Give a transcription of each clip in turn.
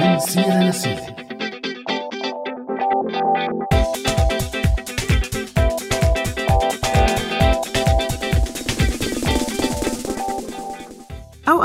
من سيرة لسيرة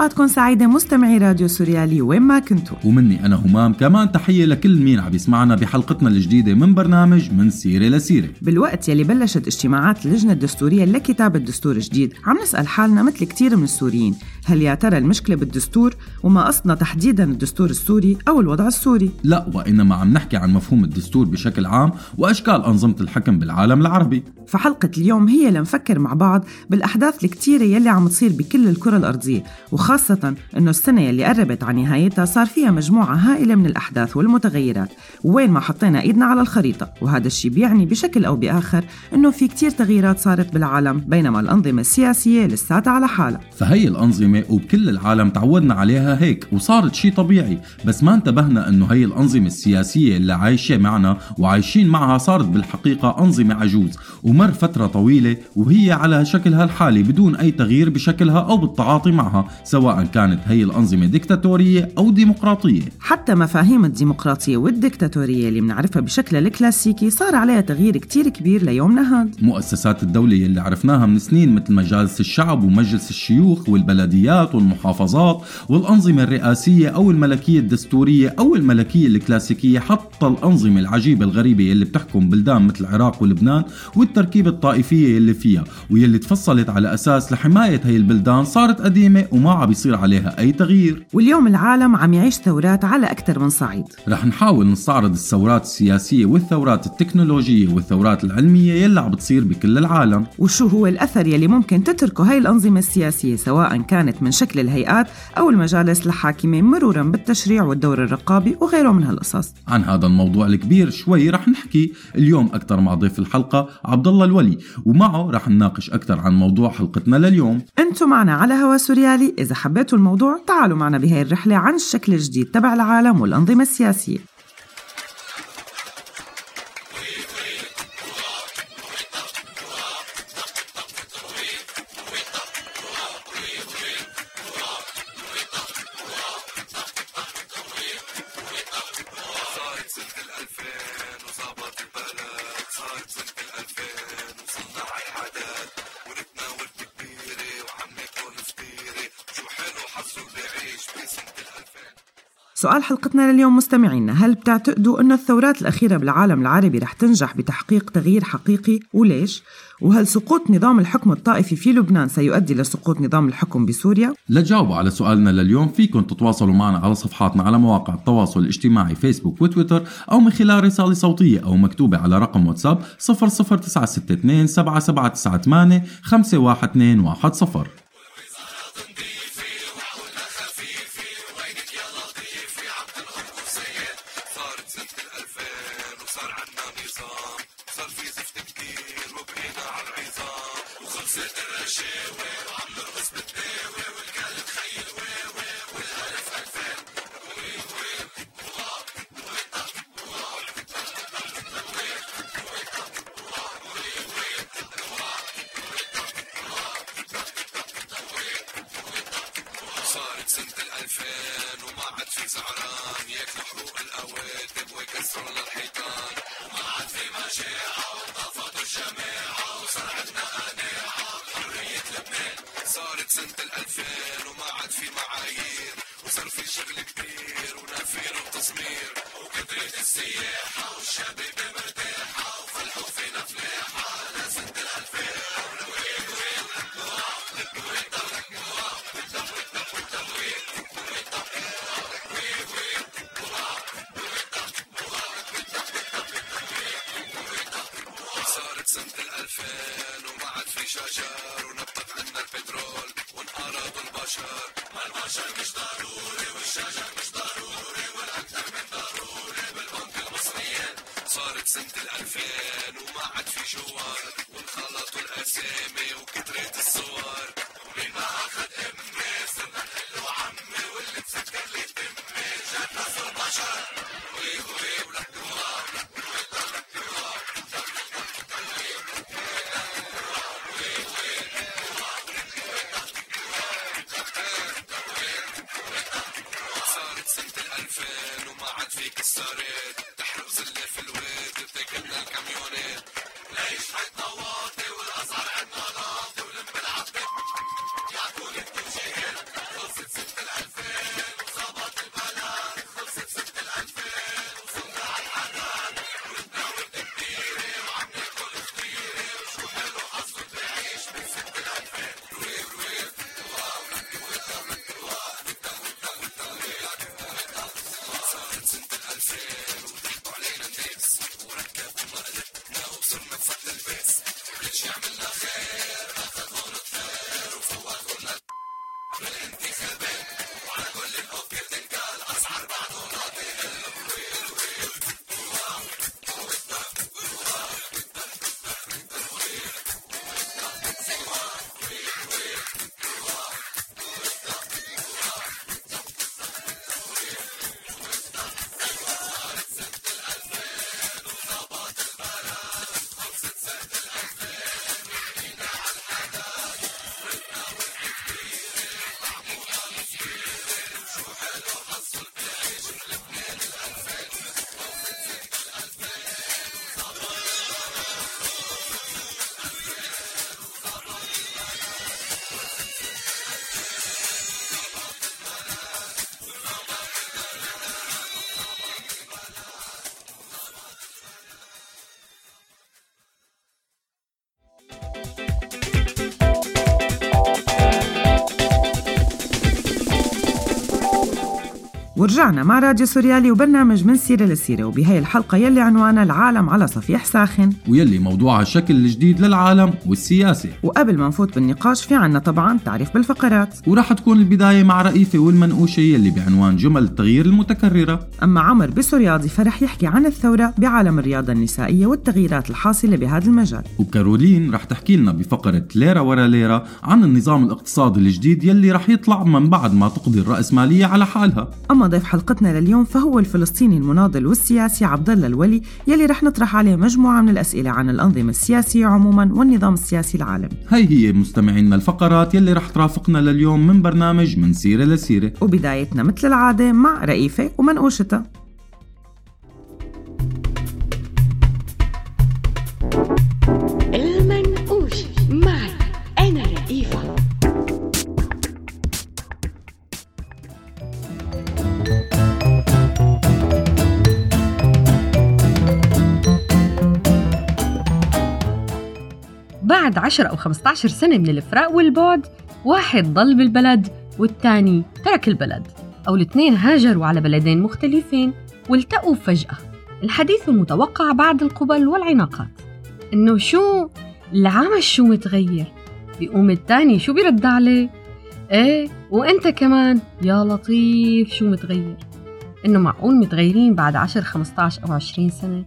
أوقاتكم سعيدة مستمعي راديو سوريالي وين ما كنتوا. ومني أنا همام كمان تحية لكل مين عم يسمعنا بحلقتنا الجديدة من برنامج من سيرة لسيرة. بالوقت يلي بلشت اجتماعات اللجنة الدستورية لكتابة دستور جديد عم نسأل حالنا مثل كتير من السوريين هل يا ترى المشكلة بالدستور؟ وما قصدنا تحديدا الدستور السوري أو الوضع السوري. لا وإنما عم نحكي عن مفهوم الدستور بشكل عام وأشكال أنظمة الحكم بالعالم العربي. فحلقة اليوم هي لنفكر مع بعض بالأحداث الكتيرة يلي عم تصير بكل الكرة الأرضية وخاصة أنه السنة يلي قربت على نهايتها صار فيها مجموعة هائلة من الأحداث والمتغيرات. وين ما حطينا إيدنا على الخريطة وهذا الشيء بيعني بشكل أو بآخر أنه في كتير تغييرات صارت بالعالم بينما الأنظمة السياسية لساتها على حالها. فهي الأنظمة وبكل العالم تعودنا عليها هيك وصارت شيء طبيعي. بس ما انتبهنا أنه هي الأنظمة السياسية اللي عايشة معنا وعايشين معها صارت بالحقيقة أنظمة عجوز. ومر فترة طويلة وهي على شكلها الحالي بدون أي تغيير بشكلها أو بالتعاطي معها سواء كانت هي الأنظمة ديكتاتورية أو ديمقراطية. حتى مفاهيم الديمقراطية والديكتاتورية اللي بنعرفها بشكلها الكلاسيكي صار عليها تغيير كتير كبير ليومنا هاد مؤسسات الدولة اللي عرفناها من سنين مثل مجالس الشعب ومجلس الشيوخ والبلديات والمحافظات والأنظمة الرئاسية أو الملكية الدستورية أو الملكية الكلاسيكية حتى الأنظمة العجيبة الغريبة اللي بتحكم بلدان مثل العراق ولبنان والتركيبة الطائفية اللي فيها واللي تفصلت على أساس لحماية هي البلدان صارت قديمة وما عم بيصير عليها أي تغيير. واليوم العالم عم يعيش ثورات على أكثر من صعيد. رح نحاول نستعرض الثورات السياسية والثورات التكنولوجية والثورات العلمية يلي عم بتصير بكل العالم. وشو هو الأثر يلي ممكن تتركه هاي الأنظمة السياسية سواء كانت من شكل الهيئات أو المجالس الحاكمة مرورا بالتشريع والدور الرقابي وغيره من هالقصص؟ عن هذا الموضوع الكبير شوي رح نحكي اليوم أكثر مع ضيف الحلقة عبد الله الولي ومعه رح نناقش أكثر عن موضوع حلقتنا لليوم. أنتم معنا على هوا سوريالي إذا حبيتوا الموضوع تعالوا معنا بهاي الرحلة عن الشكل الجديد تبع العالم والأنظمة السياسية. حلقتنا لليوم مستمعينا هل بتعتقدوا أن الثورات الأخيرة بالعالم العربي رح تنجح بتحقيق تغيير حقيقي وليش؟ وهل سقوط نظام الحكم الطائفي في لبنان سيؤدي لسقوط نظام الحكم بسوريا؟ لتجاوبوا على سؤالنا لليوم فيكم تتواصلوا معنا على صفحاتنا على مواقع التواصل الاجتماعي فيسبوك وتويتر أو من خلال رسالة صوتية أو مكتوبة على رقم واتساب 00962 7798 الجماعة وصار عندنا قناعة حرية لبنان صارت سنة الألفين وما عاد في معايير وصار في شغل كتير ونفير وتصمير وكترة السياحة والشباب مرتاحة وفلحوا فينا فلاحة لسنة الألفين وين وين صارت مش ضروري والشجر مش ضروري من ضروري بالبنك صارت سنة الألفين وما عاد في جوار وانخلطوا الأسامي وكترت الصور. ورجعنا مع راديو سوريالي وبرنامج من سيرة لسيرة وبهي الحلقة يلي عنوانها العالم على صفيح ساخن. ويلي موضوعها الشكل الجديد للعالم والسياسة. وقبل ما نفوت بالنقاش في عنا طبعا تعريف بالفقرات. وراح تكون البداية مع رئيفة والمنقوشة يلي بعنوان جمل التغيير المتكررة. أما عمر بسورياضي فرح يحكي عن الثورة بعالم الرياضة النسائية والتغييرات الحاصلة بهذا المجال. وكارولين رح تحكي لنا بفقرة ليرة ورا ليرة عن النظام الاقتصادي الجديد يلي رح يطلع من بعد ما تقضي الرأسمالية على حالها. أما ضيف حلقتنا لليوم فهو الفلسطيني المناضل والسياسي عبد الله الولي يلي رح نطرح عليه مجموعة من الأسئلة عن الأنظمة السياسية عموما والنظام السياسي العالمي. هي هي مستمعينا الفقرات يلي رح ترافقنا لليوم من برنامج من سيرة لسيرة. وبدايتنا مثل العادة مع رئيفة ومنقوشتها بعد 10 أو 15 سنة من الفراق والبعد واحد ضل بالبلد والتاني ترك البلد أو الاثنين هاجروا على بلدين مختلفين والتقوا فجأة. الحديث المتوقع بعد القبل والعناقات إنه شو؟ العمش شو متغير؟ بيقوم التاني شو بيرد عليه؟ إيه وإنت كمان؟ يا لطيف شو متغير؟ إنه معقول متغيرين بعد 10 15 أو 20 سنة؟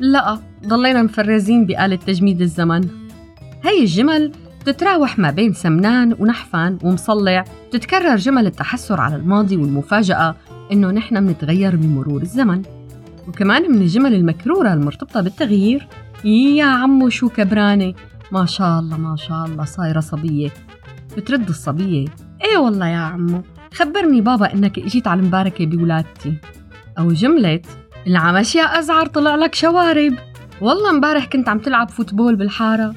لا ضلينا مفرزين بآلة تجميد الزمن. هي الجمل بتتراوح ما بين سمنان ونحفان ومصلع. بتتكرر جمل التحسر على الماضي والمفاجأة إنه نحن منتغير بمرور الزمن. وكمان من الجمل المكرورة المرتبطة بالتغيير يا عمو شو كبرانة. ما شاء الله ما شاء الله صايرة صبية. بترد الصبية. إيه والله يا عمو خبرني بابا إنك إجيت على المباركة بولادتي. أو جملة العمش يا أزعر طلع لك شوارب. والله امبارح كنت عم تلعب فوتبول بالحارة.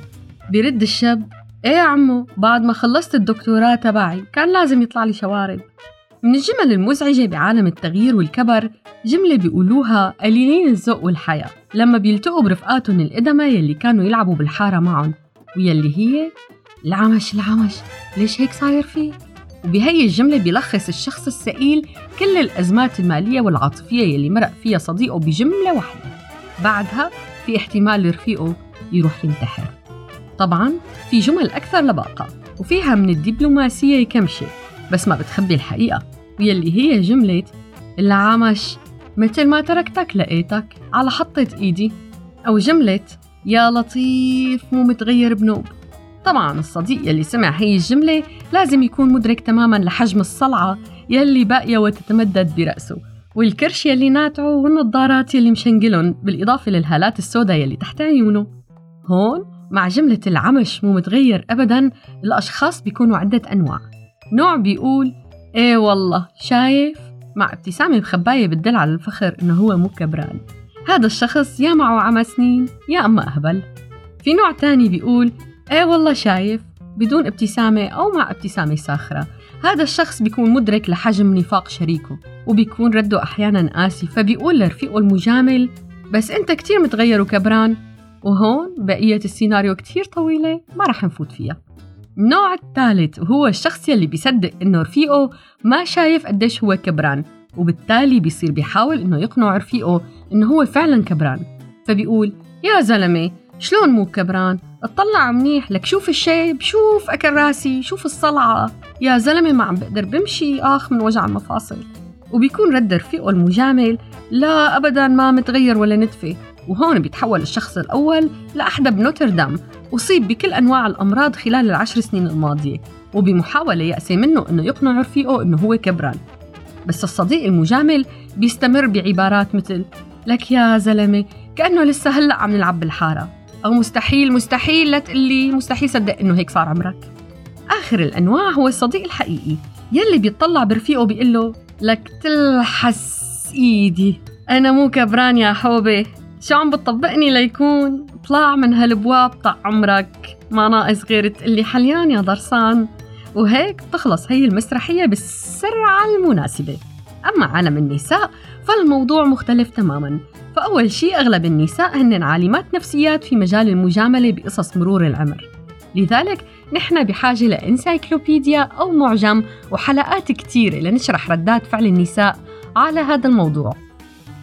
بيرد الشاب. إيه يا عمو بعد ما خلصت الدكتوراه تبعي كان لازم يطلع لي شوارب. من الجمل المزعجة بعالم التغيير والكبر جملة بيقولوها قليلين الذوق والحياة لما بيلتقوا برفقاتهم القدمى يلي كانوا يلعبوا بالحارة معهم ويلي هي العمش العمش ليش هيك صاير فيه؟ وبهي الجملة بيلخص الشخص السئيل كل الأزمات المالية والعاطفية يلي مرق فيها صديقه بجملة واحدة. بعدها في احتمال رفيقه يروح ينتحر. طبعا في جمل أكثر لباقة وفيها من الدبلوماسية كمشة بس ما بتخبي الحقيقة ويلي هي جملة العمش مثل ما تركتك لقيتك على حطة إيدي أو جملة يا لطيف مو متغير بنوب. طبعا الصديق يلي سمع هي الجملة لازم يكون مدرك تماما لحجم الصلعة يلي باقية وتتمدد برأسه والكرش يلي ناتعه والنظارات يلي مشنقلن بالإضافة للهالات السوداء يلي تحت عيونه. هون مع جملة العمش مو متغير أبدا الأشخاص بيكونوا عدة أنواع. نوع بيقول إيه والله شايف؟ مع ابتسامة مخباية بتدل على الفخر إنه هو مو كبران. هذا الشخص يا معه عمى سنين يا أما أهبل. في نوع تاني بيقول إيه والله شايف؟ بدون ابتسامة أو مع ابتسامة ساخرة هذا الشخص بيكون مدرك لحجم نفاق شريكه وبيكون رده أحيانا قاسي فبيقول لرفيقه المجامل بس أنت كتير متغير وكبران وهون بقية السيناريو كتير طويلة ما رح نفوت فيها. النوع الثالث وهو الشخص يلي بيصدق إنه رفيقه ما شايف قديش هو كبران وبالتالي بيصير بيحاول إنه يقنع رفيقه إنه هو فعلا كبران. فبيقول يا زلمة شلون مو كبران؟ اطلع منيح لك شوف الشيب شوف أكل راسي شوف الصلعة. يا زلمة ما عم بقدر بمشي آخ من وجع المفاصل. وبيكون رد رفيقه المجامل لا ابدا ما متغير ولا نتفه وهون بيتحول الشخص الأول لأحدى بنوتردام أصيب بكل أنواع الأمراض خلال العشر سنين الماضية وبمحاولة يأسي منه أنه يقنع رفيقه أنه هو كبران. بس الصديق المجامل بيستمر بعبارات مثل لك يا زلمة كأنه لسه هلأ عم نلعب بالحارة. أو مستحيل مستحيل لا تقلي مستحيل صدق أنه هيك صار عمرك. آخر الأنواع هو الصديق الحقيقي يلي بيطلع برفيقه بيقول له لك تلحس إيدي أنا مو كبران يا حوبي شو عم بتطبقني ليكون طلع من هالبواب طع عمرك؟ ما ناقص غير تقلي حليان يا ضرسان وهيك بتخلص هي المسرحية بالسرعة المناسبة. أما عالم النساء فالموضوع مختلف تماما. فأول شيء أغلب النساء هن عالمات نفسيات في مجال المجاملة بقصص مرور العمر. لذلك نحن بحاجة لإنسايكلوبيديا أو معجم وحلقات كتيرة لنشرح ردات فعل النساء على هذا الموضوع.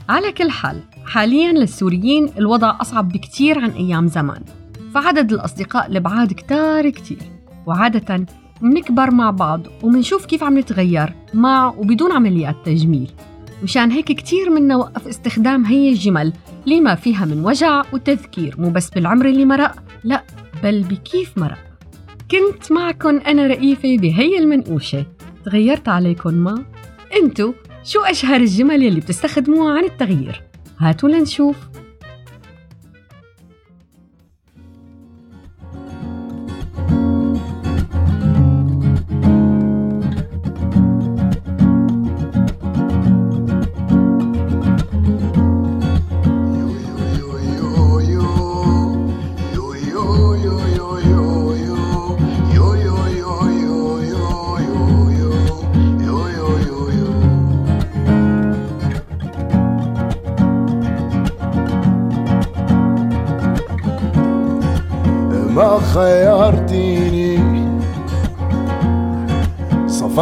على كل حال حاليا للسوريين الوضع أصعب بكتير عن أيام زمان فعدد الأصدقاء البعاد كتار كتير وعادة منكبر مع بعض ومنشوف كيف عم نتغير مع وبدون عمليات تجميل مشان هيك كتير منا وقف استخدام هي الجمل لما فيها من وجع وتذكير مو بس بالعمر اللي مرق لا بل بكيف مرق كنت معكم أنا رئيفة بهي المنقوشة تغيرت عليكم ما؟ انتو شو أشهر الجمل يلي بتستخدموها عن التغيير؟ هاتوا لنشوف.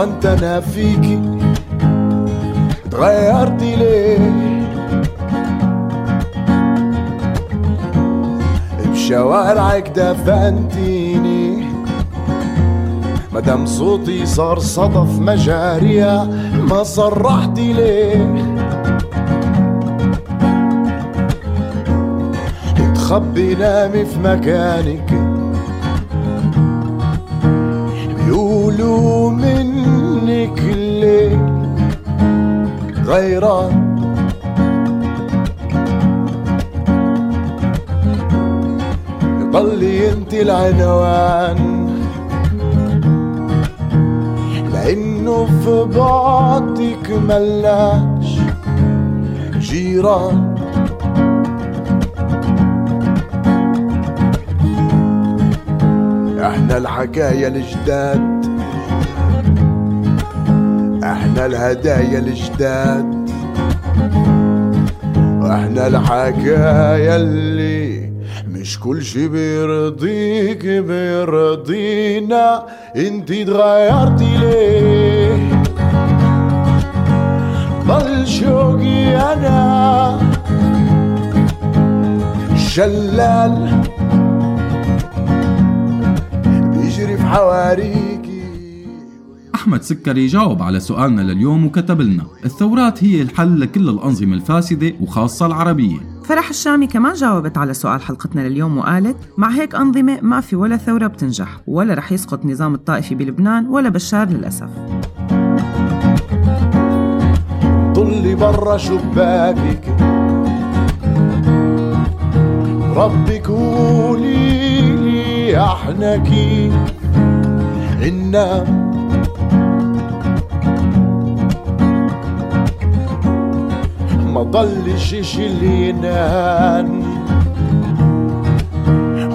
صفنت أنا فيكي تغيرتي ليه؟ بشوارعك دفنتيني مدام صوتي صار صدف مجاريها ما صرحتي ليه؟ تخبي نامي في مكانك بيقولوا غيران ضلي انت العنوان. لأنه في بعدك ملاش جيران. إحنا الحكاية الجداد. إحنا الهدايا الجداد. وإحنا الحكاية اللي مش كل شي بيرضيك بيرضينا. انتي اتغيرتي ليه؟ ضل شوقي أنا. شلال بيجري في حواريكي أحمد سكري جاوب على سؤالنا لليوم وكتب لنا الثورات هي الحل لكل الأنظمة الفاسدة وخاصة العربية. فرح الشامي كمان جاوبت على سؤال حلقتنا لليوم وقالت مع هيك أنظمة ما في ولا ثورة بتنجح ولا رح يسقط نظام الطائفي بلبنان ولا بشار للأسف. طلي برا شباكك ربك قولي لي إحنا كيف إنا ضلش اشي اللي ينان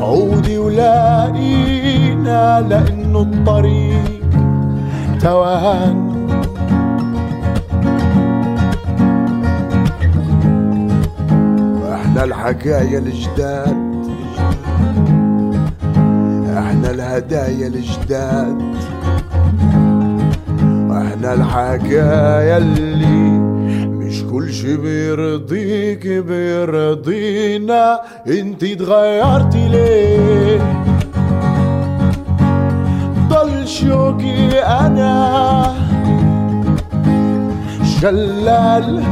عودي ولاقينا لأنه الطريق توهان إحنا الحكاية الجداد. إحنا الهدايا الجداد. إحنا الحكاية اللي شي بيرضيك بيرضينا انت اتغيرتي ليه؟ ضل شوقي أنا. شلال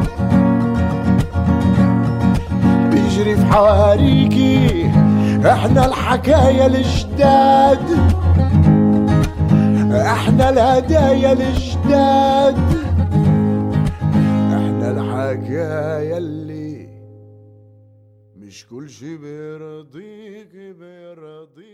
بيجري في حواريكي. إحنا الحكاية الجداد إحنا الهدايا الجداد الحكاية اللي مش كل شي بيرضيك بيرضينا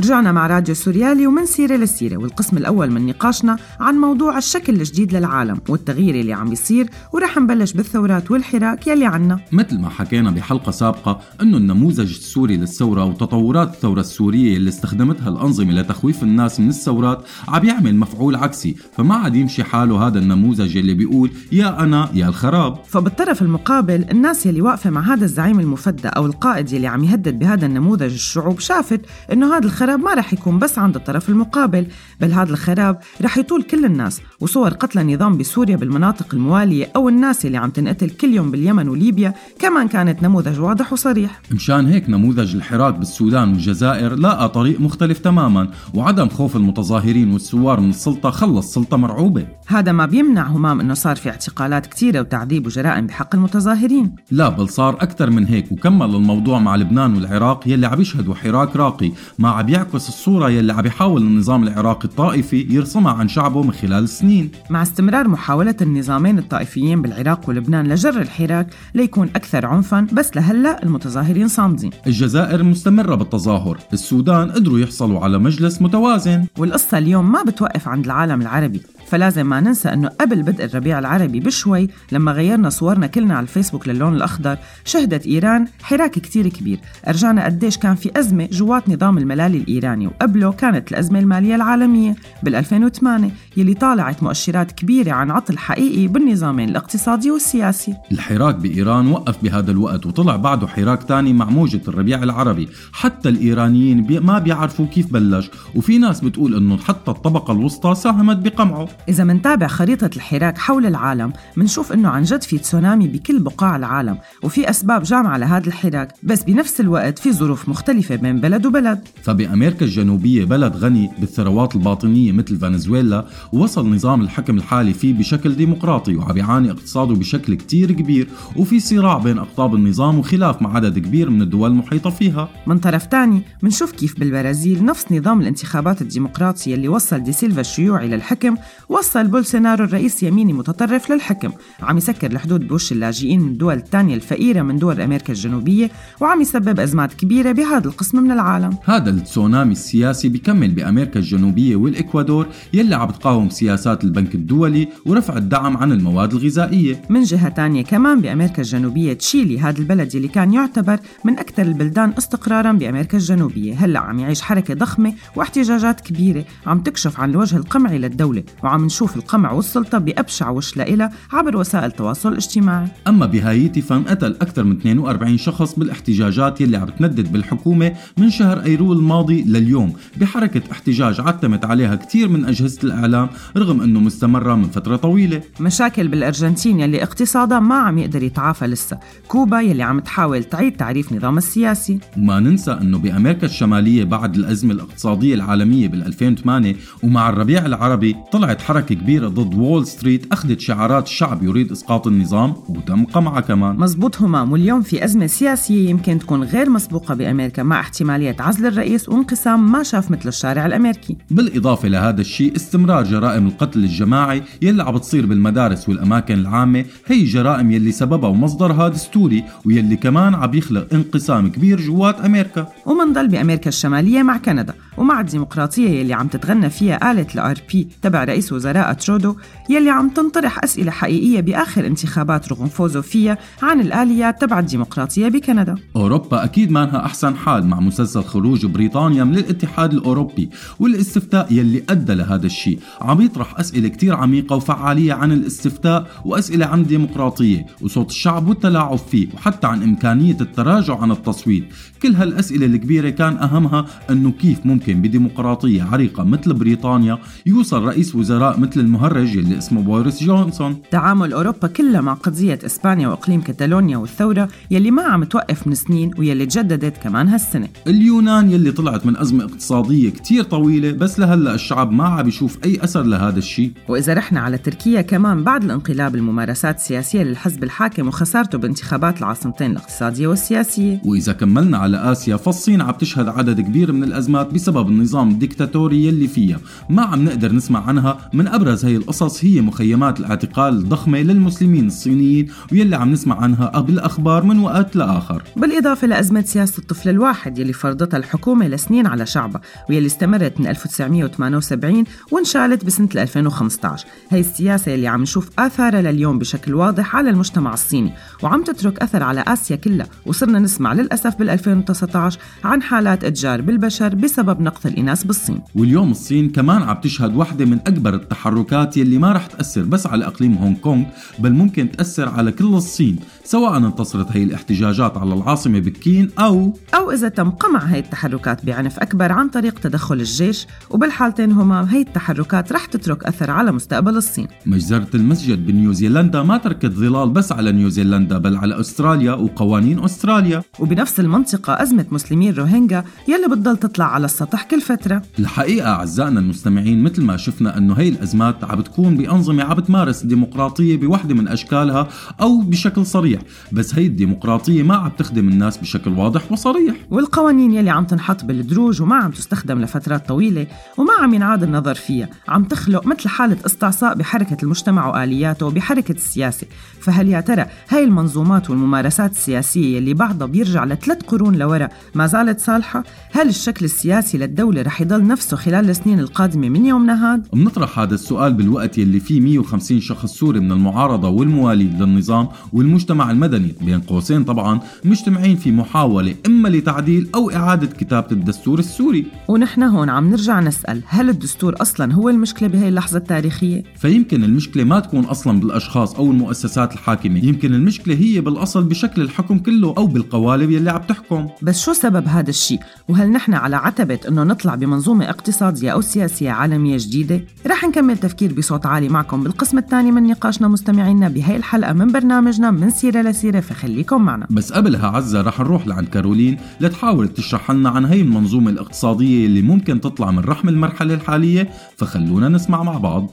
رجعنا مع راديو سوريالي ومن سيرة لسيرة والقسم الأول من نقاشنا عن موضوع الشكل الجديد للعالم والتغيير اللي عم بيصير ورح نبلش بالثورات والحراك يلي عنا. مثل ما حكينا بحلقة سابقة أنه النموذج السوري للثورة وتطورات الثورة السورية اللي استخدمتها الأنظمة لتخويف الناس من الثورات عم يعمل مفعول عكسي فما عاد يمشي حاله هذا النموذج اللي بيقول يا أنا يا الخراب. فبالطرف المقابل الناس يلي واقفة مع هذا الزعيم المفدى أو القائد يلي عم يهدد بهذا النموذج الشعوب شافت إنه هذا الخراب ما رح يكون بس عند الطرف المقابل بل هذا الخراب رح يطول كل الناس وصور قتل النظام بسوريا بالمناطق الموالية أو الناس اللي عم تنقتل كل يوم باليمن وليبيا كمان كانت نموذج واضح وصريح. مشان هيك نموذج الحراك بالسودان والجزائر لاقى طريق مختلف تماما وعدم خوف المتظاهرين والثوار من السلطة خلى السلطة مرعوبة. هذا ما بيمنع همام إنه صار في اعتقالات كتيرة وتعذيب وجرائم بحق المتظاهرين. لا بل صار أكثر من هيك وكمل الموضوع مع لبنان والعراق يلي عم يشهدوا حراك راقي ما عم يعكس الصورة يلي عم يحاول النظام العراقي الطائفي يرسمها عن شعبه من خلال السنين. مع استمرار محاولة النظامين الطائفيين بالعراق ولبنان لجر الحراك ليكون أكثر عنفا بس لهلأ المتظاهرين صامدين. الجزائر مستمرة بالتظاهر. السودان قدروا يحصلوا على مجلس متوازن. والقصة اليوم ما بتوقف عند العالم العربي. فلازم ما ننسى إنه قبل بدء الربيع العربي بشوي لما غيرنا صورنا كلنا على الفيسبوك للون الأخضر شهدت إيران حراك كتير كبير. ارجعنا قديش كان في أزمة جوات نظام الملالي الإيراني وقبله كانت الأزمة المالية العالمية. بال 2008 يلي طالعت مؤشرات كبيرة عن عطل حقيقي بالنظامين الاقتصادي والسياسي. الحراك بإيران وقف بهذا الوقت وطلع بعده حراك تاني مع موجة الربيع العربي. حتى الإيرانيين ما بيعرفوا كيف بلش. وفي ناس بتقول أنه حتى الطبقة الوسطى ساهمت بقمعه. إذا منتابع خريطة الحراك حول العالم منشوف إنه عن جد في تسونامي بكل بقاع العالم وفي أسباب جامعة لهذا الحراك بس بنفس الوقت في ظروف مختلفة بين بلد وبلد. فبأمريكا الجنوبية بلد غني بالثروات الباطنية مثل فنزويلا وصل نظام الحكم الحالي فيه بشكل ديمقراطي وعم يعاني اقتصاده بشكل كتير كبير وفي صراع بين أقطاب النظام وخلاف مع عدد كبير من الدول المحيطة فيها. من طرف تاني منشوف كيف بالبرازيل نفس نظام الانتخابات الديمقراطية اللي وصل دي سيلفا الشيوعي للحكم وصل بولسونارو الرئيس يميني متطرف للحكم. وعم يسكر الحدود بوش اللاجئين من الدول الثانية الفقيرة من دول أمريكا الجنوبية وعم يسبب أزمات كبيرة بهذا القسم من العالم. هذا التسونامي السياسي بيكمل بأمريكا الجنوبية والإكوادور يلي عم بتقاوم سياسات البنك الدولي ورفع الدعم عن المواد الغذائية. من جهة تانية كمان بأمريكا الجنوبية تشيلي هذا البلد اللي كان يعتبر من أكثر البلدان استقرارا بأمريكا الجنوبية. هلأ عم يعيش حركة ضخمة واحتجاجات كبيرة عم تكشف عن الوجه القمعي للدولة وعم نشوف القمع والسلطة بأبشع وش لإلها عبر وسائل التواصل الاجتماعي. أما بهايتي فانقتل أكثر من 42 شخص بالاحتجاجات يلي عم تندد بالحكومة من شهر أيلول الماضي لليوم بحركة احتجاج عتمت عليها كثير من أجهزة الإعلام رغم أنه مستمرة من فترة طويلة. مشاكل بالأرجنتين يلي اقتصادها ما عم يقدر يتعافى لسه. كوبا يلي عم تحاول تعيد تعريف نظام السياسي. وما ننسى أنه بأمريكا الشمالية بعد الأزمة الاقتصادية العالمية بال 2008 ومع الربيع العربي طلعت حركة كبيرة ضد وول ستريت أخذت شعارات الشعب يريد إسقاط النظام وتم قمعها كمان. مزبوط همام واليوم في أزمة سياسية يمكن تكون غير مسبوقة بأمريكا مع احتمالية عزل الرئيس وانقسام ما شاف مثل الشارع الأمريكي. بالإضافة لهذا الشيء استمرار جرائم القتل الجماعي يلي عم بتصير بالمدارس والأماكن العامة هي جرائم يلي سببها ومصدرها دستوري ويلي كمان عم يخلق انقسام كبير جوات أمريكا. ومنضل بأمريكا الشمالية مع كندا ومع الديمقراطية يلي عم تتغنى فيها آلة ال PR تبع رئيس وزراء ترودو يلي عم تنطرح أسئلة حقيقية بآخر انتخابات رغم فوزه فيها عن الآليات تبع الديمقراطية بكندا. أوروبا أكيد مانها أحسن حال مع مسلسل خروج بريطانيا من الاتحاد الأوروبي والاستفتاء يلي أدى لهذا الشيء. عم يطرح أسئلة كتير عميقة وفعالية عن الاستفتاء وأسئلة عن الديمقراطية وصوت الشعب والتلاعب فيه وحتى عن إمكانية التراجع عن التصويت. كل هالأسئلة الكبيرة كان أهمها أنه كيف ممكن بديمقراطية عريقة مثل بريطانيا يوصل رئيس وزراء مثل المهرج اللي اسمه بوريس جونسون. تعامل أوروبا كلها مع قضية إسبانيا وإقليم كتالونيا والثورة يلي ما عم توقف من سنين ويلي تجددت كمان هالسنة. اليونان يلي طلعت من أزمة اقتصادية كتير طويلة بس لهلأ الشعب ما عم يشوف أي أثر لهذا الشيء. وإذا رحنا على تركيا كمان بعد الانقلاب الممارسات السياسية للحزب الحاكم وخسارته بانتخابات العاصمتين الاقتصادية والسياسية. وإذا كملنا على آسيا فالصين عم تشهد عدد كبير من الأزمات بسبب النظام الدكتاتوري يلي فيها. ما عم نقدر نسمع عنها من أبرز هي القصص هي مخيمات الاعتقال الضخمة للمسلمين الصينيين ويلي عم نسمع عنها بالأخبار من وقت لآخر. بالإضافة لأزمة سياسة الطفل الواحد يلي فرضتها الحكومة لسنين على شعبها ويلي استمرت من 1978 وانشالت بسنة 2015 هي السياسة يلي عم نشوف آثارها لليوم بشكل واضح على المجتمع الصيني وعم تترك أثر على آسيا كلها وصرنا نسمع للأسف بال 2019 عن حالات إتجار بالبشر بسبب نقص الإناث بالصين. واليوم الصين كمان عم تشهد واحدة من أكبر التحركات يلي ما رح تأثر بس على إقليم هونغ كونغ بل ممكن تأثر على كل الصين سواء انتصرت هي الاحتجاجات على العاصمة بكين أو أو إذا تم قمع هي التحركات بعنف أكبر عن طريق تدخل الجيش وبالحالتين هما هي التحركات رح تترك أثر على مستقبل الصين. مجزرة المسجد بنيوزيلندا ما تركت ظلال بس على نيوزيلندا بل على أستراليا وقوانين أستراليا. وبنفس المنطقة أزمة مسلمين روهينجا يلي بتضل تطلع على السطح كل فترة. الحقيقة أعزائنا المستمعين مثل ما شفنا أنه هي الأزمات عم بتكون بأنظمة عم بتمارس الديمقراطية بوحدة من أشكالها أو بشكل صريح بس هي الديمقراطية ما عم تخدم الناس بشكل واضح وصريح. والقوانين يلي عم تنحط بالدروج وما عم تستخدم لفترات طويلة وما عم ينعاد النظر فيها عم تخلق مثل حالة استعصاء بحركة المجتمع وآلياته وبحركة السياسة. فهل يا ترى هاي المنظومات والممارسات السياسية يلي بعضها بيرجع لثلاث قرون لورا ما زالت صالحة؟ هل الشكل السياسي للدولة رح يضل نفسه خلال السنين القادمة من يومنا هاد؟ بنطرح هذا السؤال بالوقت يلي فيه 150 شخص سوري من المعارضة والموالين للنظام والمجتمع المدني بين قوسين طبعا مجتمعين في محاولة إما لتعديل أو إعادة كتابة الدستور السوري ونحن هون عم نرجع نسأل هل الدستور أصلا هو المشكلة بهي اللحظة التاريخية؟ فيمكن المشكلة ما تكون أصلا بالأشخاص أو المؤسسات الحاكمة يمكن المشكلة هي بالأصل بشكل الحكم كله أو بالقوالب يلي عم تحكم بس شو سبب هذا الشيء؟ وهل نحن على عتبة أنه نطلع بمنظومة اقتصادية أو سياسية عالمية جديدة؟ رح نكمل تفكير بصوت عالي معكم بالقسم الثاني من نقاشنا مستمعينا بهي الحلقة من برنامجنا من سيرة لسيرة فخليكم معنا بس قبلها عزة رح نروح لعند كارولين لتحاول تشرح لنا عن هي المنظومة الاقتصادية اللي ممكن تطلع من رحم المرحلة الحالية فخلونا نسمع مع بعض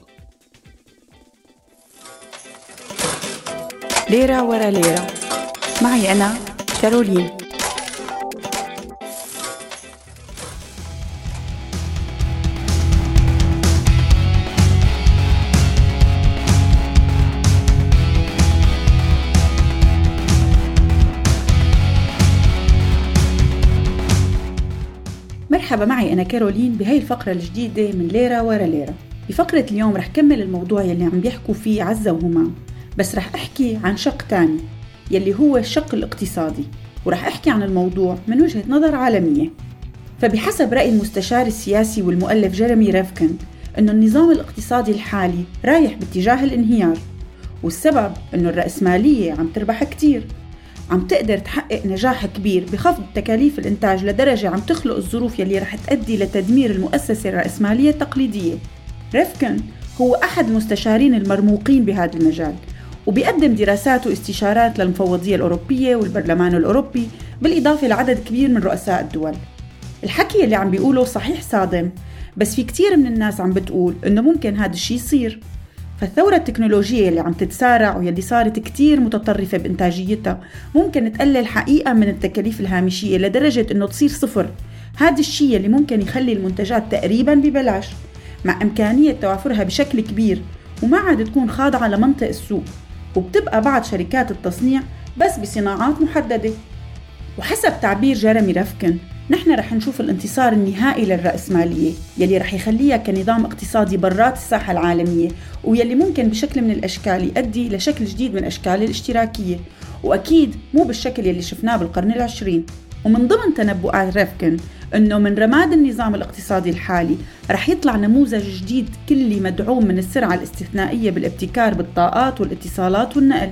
ليرة ورا ليرة معي أنا كارولين مرحبا معي أنا كارولين بهاي الفقرة الجديدة من ليرة ورا ليرة. بفقرة اليوم رح كمل الموضوع يلي عم بيحكوا فيه عزة وهمام بس رح أحكي عن شق تاني يلي هو الشق الاقتصادي ورح أحكي عن الموضوع من وجهة نظر عالمية. فبحسب رأي المستشار السياسي والمؤلف جيريمي ريفكن أنه النظام الاقتصادي الحالي رايح باتجاه الانهيار والسبب أنه الرأسمالية عم تربح كتير. عم تقدر تحقق نجاح كبير بخفض تكاليف الإنتاج لدرجة عم تخلق الظروف يلي رح تؤدي لتدمير المؤسسة الرأسمالية التقليدية. ريفكن هو أحد المستشارين المرموقين بهذا المجال وبيقدم دراسات واستشارات للمفوضية الأوروبية والبرلمان الأوروبي بالإضافة لعدد كبير من رؤساء الدول. الحكي اللي عم بيقوله صحيح صادم بس في كتير من الناس عم بتقول إنه ممكن هذا الشيء يصير. فالثورة التكنولوجية اللي عم تتسارع واللي صارت كتير متطرفة بإنتاجيتها ممكن تقلل حقيقة من التكاليف الهامشية لدرجة إنه تصير صفر. هذا الشيء اللي ممكن يخلي المنتجات تقريبا ببلاش مع إمكانية توافرها بشكل كبير وما عاد تكون خاضعة لمنطق السوق وبتبقى بعض شركات التصنيع بس بصناعات محددة. وحسب تعبير جيرمي رفكن نحن رح نشوف الانتصار النهائي للرأسمالية يلي رح يخليها كنظام اقتصادي برات الساحة العالمية ويلي ممكن بشكل من الأشكال يؤدي لشكل جديد من أشكال الاشتراكية وأكيد مو بالشكل يلي شفناه بالقرن العشرين. ومن ضمن تنبؤات ريفكن إنه من رماد النظام الاقتصادي الحالي رح يطلع نموذج جديد كلي مدعوم من السرعة الاستثنائية بالابتكار بالطاقات والاتصالات والنقل.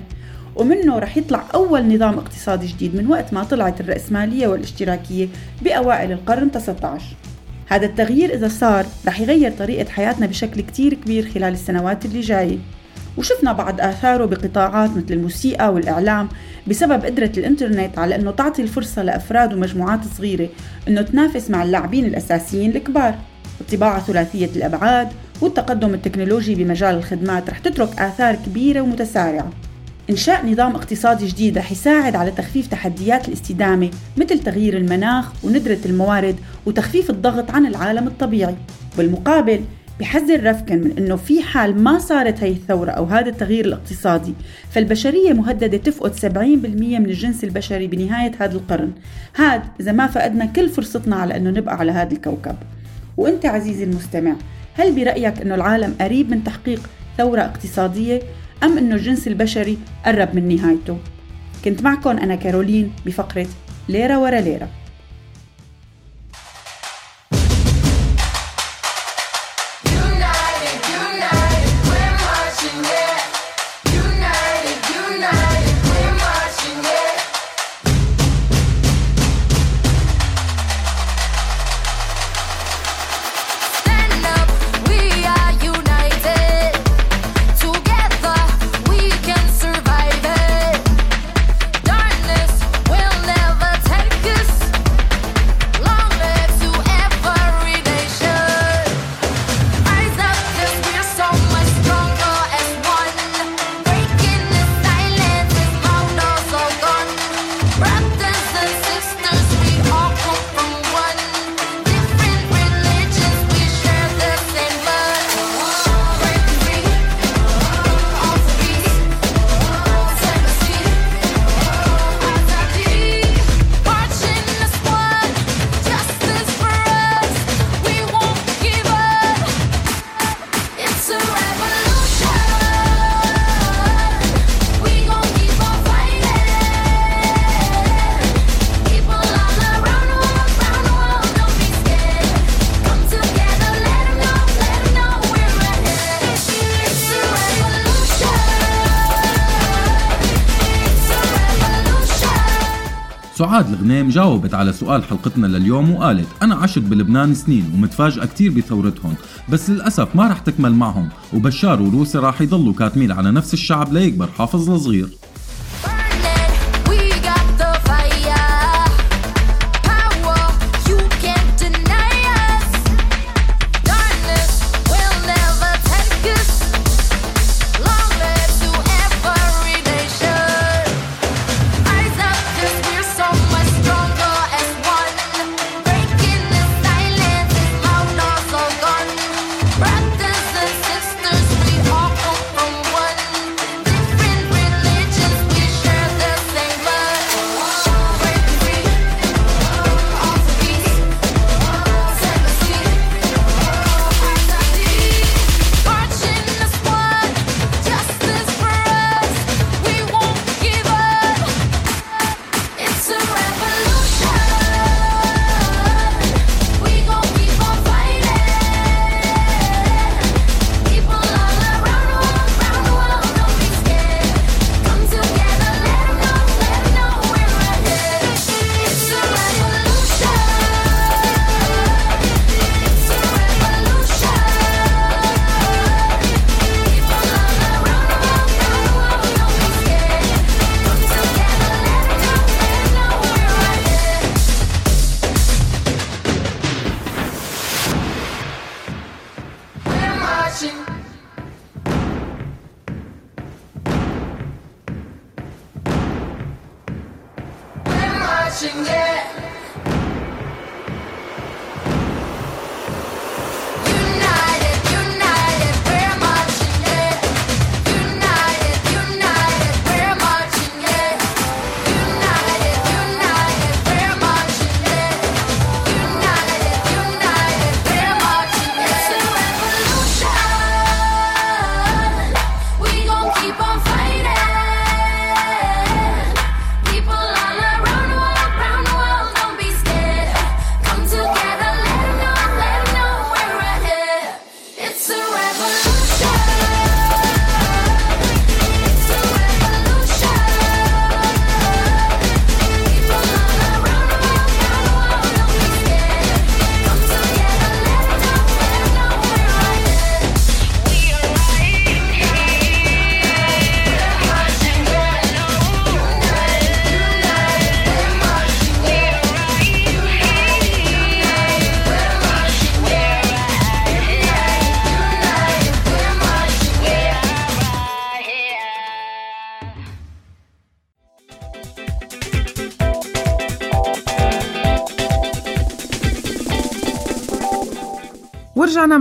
ومنه رح يطلع أول نظام اقتصادي جديد من وقت ما طلعت الرأسمالية والاشتراكية بأوائل القرن 19 هذا التغيير إذا صار رح يغير طريقة حياتنا بشكل كتير كبير خلال السنوات اللي جاية. وشفنا بعض آثاره بقطاعات مثل الموسيقى والإعلام بسبب قدرة الإنترنت على أنه تعطي الفرصة لأفراد ومجموعات صغيرة أنه تنافس مع اللاعبين الأساسيين الكبار. الطباعة ثلاثية الأبعاد والتقدم التكنولوجي بمجال الخدمات رح تترك آثار كبيرة ومتسارعة. إنشاء نظام اقتصادي جديد رح يساعد على تخفيف تحديات الاستدامة مثل تغيير المناخ وندرة الموارد وتخفيف الضغط عن العالم الطبيعي. بالمقابل بحذر رفكن من إنه في حال ما صارت هي الثورة أو هذا التغيير الاقتصادي فالبشرية مهددة تفقد 70% من الجنس البشري بنهاية هذا القرن. هذا إذا ما فقدنا كل فرصتنا على إنه نبقى على هذا الكوكب. وأنت عزيزي المستمع هل برأيك إنه العالم قريب من تحقيق ثورة اقتصادية؟ أم أنه الجنس البشري قرب من نهايته؟ كنت معكم أنا كارولين بفقرة ليرة ورا ليرة. سعاد الغنيم جاوبت على سؤال حلقتنا لليوم وقالت أنا عشت بلبنان سنين ومتفاجئة كتير بثورتهم بس للأسف ما رح تكمل معهم. وبشار وروسي راح يضلوا كاتمين على نفس الشعب ليكبر حافظ لصغير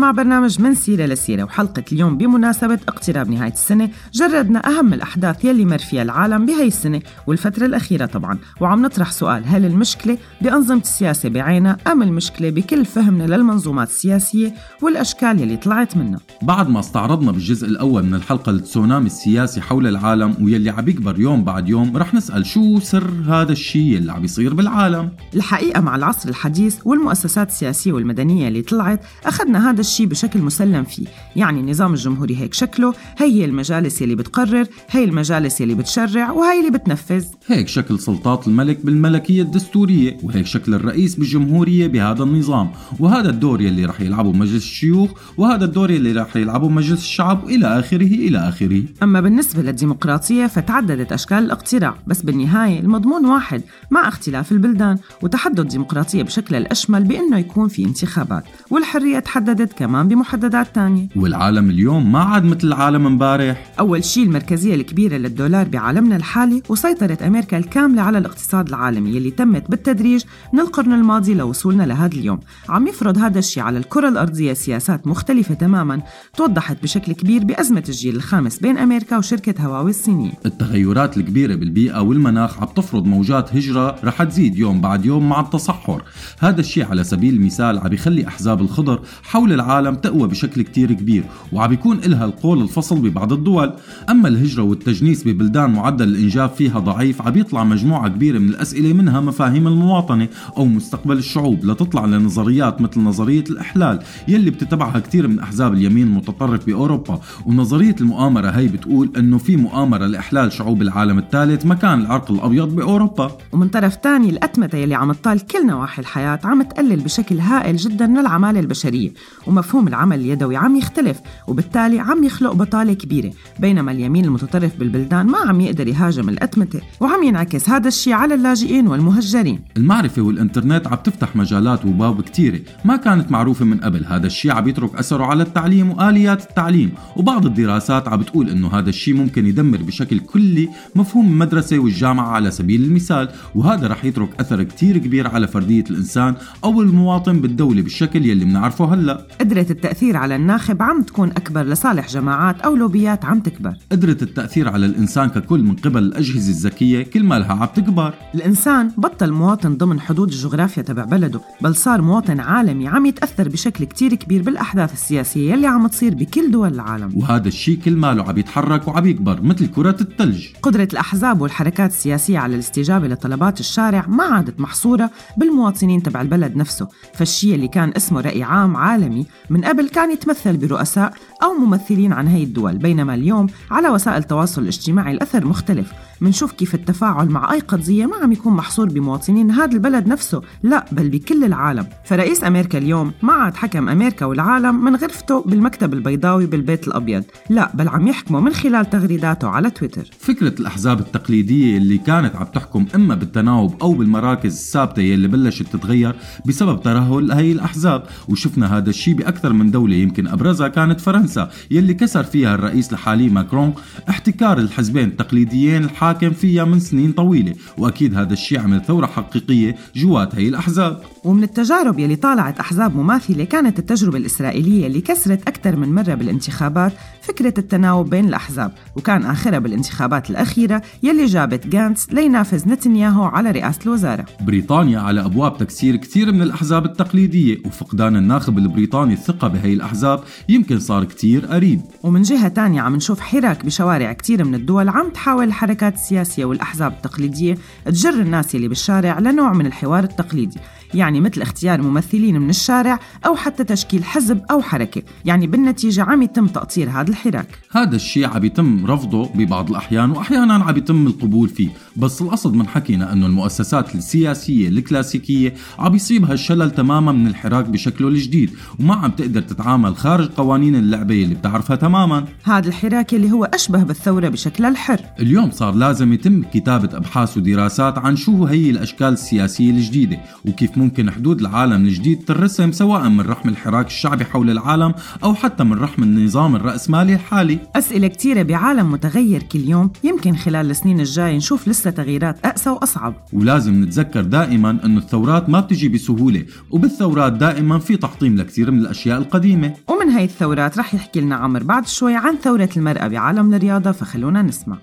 مع برنامج من سيرة لسيرة وحلقة اليوم بمناسبة اقتراب نهاية السنة جردنا أهم الأحداث يلي مر فيها العالم بهي السنة والفترة الأخيرة طبعا. وعم نطرح سؤال هل المشكلة بأنظمة السياسة بعينها أم المشكلة بكل فهمنا للمنظومات السياسية والأشكال يلي طلعت منها؟ بعد ما استعرضنا بالجزء الأول من الحلقة التسونامي السياسي حول العالم ويلي عم يكبر يوم بعد يوم رح نسأل شو سر هذا الشيء اللي عم يصير بالعالم؟ الحقيقة مع العصر الحديث والمؤسسات السياسية والمدنية اللي طلعت أخذنا هذا الشيء بشكل مسلم فيه. يعني النظام الجمهوري هيك شكله هي هي المجالس يلي بتقرر هي المجالس يلي بتشرع وهي اللي بتنفذ. هيك شكل سلطات الملك بالملكية الدستورية وهيك شكل الرئيس بالجمهورية بهذا النظام. وهذا الدور يلي رح يلعبه مجلس الشيوخ وهذا الدور يلي رح يلعبه مجلس الشعب وإلى آخره إلى آخره. أما بالنسبة للديمقراطية فتعددت أشكال الاقتراع. بس بالنهاية المضمون واحد مع اختلاف البلدان وتحدد الديمقراطية بشكلها الأشمل بأنه يكون في انتخابات. والحرية تحددت كمان بمحددات تانية. والعالم اليوم ما عاد مثل العالم امبارح أول شيء المركزية الكبيرة للدولار بعالمنا الحالي وسيطرة أمريكا الكاملة على الاقتصاد العالمي يلي تمت بالتدريج من القرن الماضي لوصولنا لهذا اليوم. عم يفرض هذا الشيء على الكرة الأرضية سياسات مختلفة تماما توضحت بشكل كبير بأزمة الجيل الخامس بين أمريكا وشركة هواوي الصينية. التغيرات الكبيرة بالبيئة والمناخ عم تفرض موجات هجرة رح تزيد يوم بعد يوم مع التصحر. هذا الشيء على سبيل المثال عم يخلي أحزاب الخضر حول العالم تقوى بشكل كتير كبير وعم يكون إلها القول الفصل ببعض الدول. أما الهجرة والتجنيس ببلدان معدل الإنجاب فيها ضعيف عم يطلع مجموعة كبيرة من الأسئلة منها مفاهيم المواطنة أو مستقبل الشعوب. لتطلع لنظريات مثل نظرية الإحلال يلي بتتبعها كتير من أحزاب اليمين المتطرف بأوروبا. ونظرية المؤامرة هي بتقول أنه في مؤامرة لإحلال شعوب العالم الثالث مكان العرق الأبيض بأوروبا. ومن طرف تاني الأتمتة يلي عم تطال كل نواحي الحياة عم تقلل بشكل هائل جدا من العمالة البشرية. ومفهوم العمل اليدوي عم يختلف وبالتالي عم يخلق بطالة كبيرة بينما اليمين المتطرف بالبلدان ما عم يقدر يهاجم الأتمتة وعم ينعكس هذا الشيء على اللاجئين والمهجرين. المعرفة والإنترنت عم تفتح مجالات وباب كتيرة ما كانت معروفة من قبل. هذا الشيء عم يترك أثره على التعليم وآليات التعليم وبعض الدراسات عم بتقول أنه هذا الشيء ممكن يدمر بشكل كلي مفهوم المدرسة والجامعة على سبيل المثال وهذا رح يترك أثر كتير كبير على فردية الإنسان أو المواطن بالدولة بالشكل يلي بنعرفه هلأ. قدرة التأثير على الناخب عم تكون أكبر لصالح جماعات أو لوبيات عم تكبر. قدرة التأثير على الإنسان ككل من قبل الأجهزة الذكية كل ما لها عم تكبر. الإنسان بطل مواطن ضمن حدود الجغرافيا تبع بلده بل صار مواطن عالمي عم يتأثر بشكل كتير كبير بالأحداث السياسية يلي عم تصير بكل دول العالم. وهذا الشيء كل ماله عم يتحرك وعم يكبر مثل كرة الثلج قدرة الأحزاب والحركات السياسية على الاستجابة لطلبات الشارع ما عادت محصورة بالمواطنين تبع البلد نفسه. فالشيء اللي كان اسمه رأي عام عالمي من قبل كان يتمثل برؤساء أو ممثلين عن هي الدول بينما اليوم على وسائل التواصل الاجتماعي الأثر مختلف. منشوف كيف التفاعل مع أي قضية ما عم يكون محصور بمواطنين هذا البلد نفسه لا بل بكل العالم. فرئيس أمريكا اليوم ما عاد حكم أمريكا والعالم من غرفته بالمكتب البيضاوي بالبيت الأبيض. لا بل عم يحكمه من خلال تغريداته على تويتر. فكرة الأحزاب التقليدية اللي كانت عم تحكم إما بالتناوب أو بالمراكز الثابتة يلي بلشت تتغير بسبب ترهل هي الأحزاب. وشفنا هذا الشيء بأكثر من دولة يمكن أبرزها كانت فرنسا يلي كسر فيها الرئيس الحالي ماكرون احتكار الحزبين التقليديين الحالي حاكم فيها من سنين طويلة. وأكيد هذا الشيء عمل ثورة حقيقية جوات هي الأحزاب. ومن التجارب يلي طالعت أحزاب مماثلة كانت التجربة الإسرائيلية اللي كسرت أكثر من مرة بالانتخابات فكرة التناوب بين الأحزاب. وكان آخرها بالانتخابات الأخيرة يلي جابت جانتس لينافس نتنياهو على رئاسة الوزارة. بريطانيا على أبواب تكسير كثير من الأحزاب التقليدية وفقدان الناخب البريطاني الثقة بهي الأحزاب يمكن صار كثير قريب. ومن جهة تانية عم نشوف حراك بشوارع كتير من الدول عم تحاول الحركات السياسية والأحزاب التقليدية تجر الناس يلي بالشارع لنوع من الحوار التقليدي. يعني مثل اختيار ممثلين من الشارع أو حتى تشكيل حزب أو حركة. يعني بالنتيجة عم يتم تقطير هذا الحراك. هذا الشيء عم يتم رفضه ببعض الأحيان وأحيانا عم يتم القبول فيه. بس القصد من حكينا أنه المؤسسات السياسية الكلاسيكية عم يصيبها الشلل تماما من الحراك بشكله الجديد وما عم تقدر تتعامل خارج قوانين اللعبة اللي بتعرفها تماما. هذا الحراك اللي هو أشبه بالثورة بشكلها الحر. اليوم صار لازم يتم كتابة أبحاث ودراسات عن شو هي الأشكال السياسية الجديدة وكيف ممكن حدود العالم الجديد ترسم سواء من رحم الحراك الشعبي حول العالم أو حتى من رحم النظام الرأسمالي الحالي. أسئلة كتيرة بعالم متغير كل يوم. يمكن خلال السنين الجاية نشوف لسه تغييرات أقسى وأصعب. ولازم نتذكر دائما أنه الثورات ما بتجي بسهولة وبالثورات دائما في تحطيم لكثير من الأشياء القديمة. ومن هاي الثورات رح يحكي لنا عمر بعد شوي عن ثورة المرأة بعالم الرياضة فخلونا نسمع.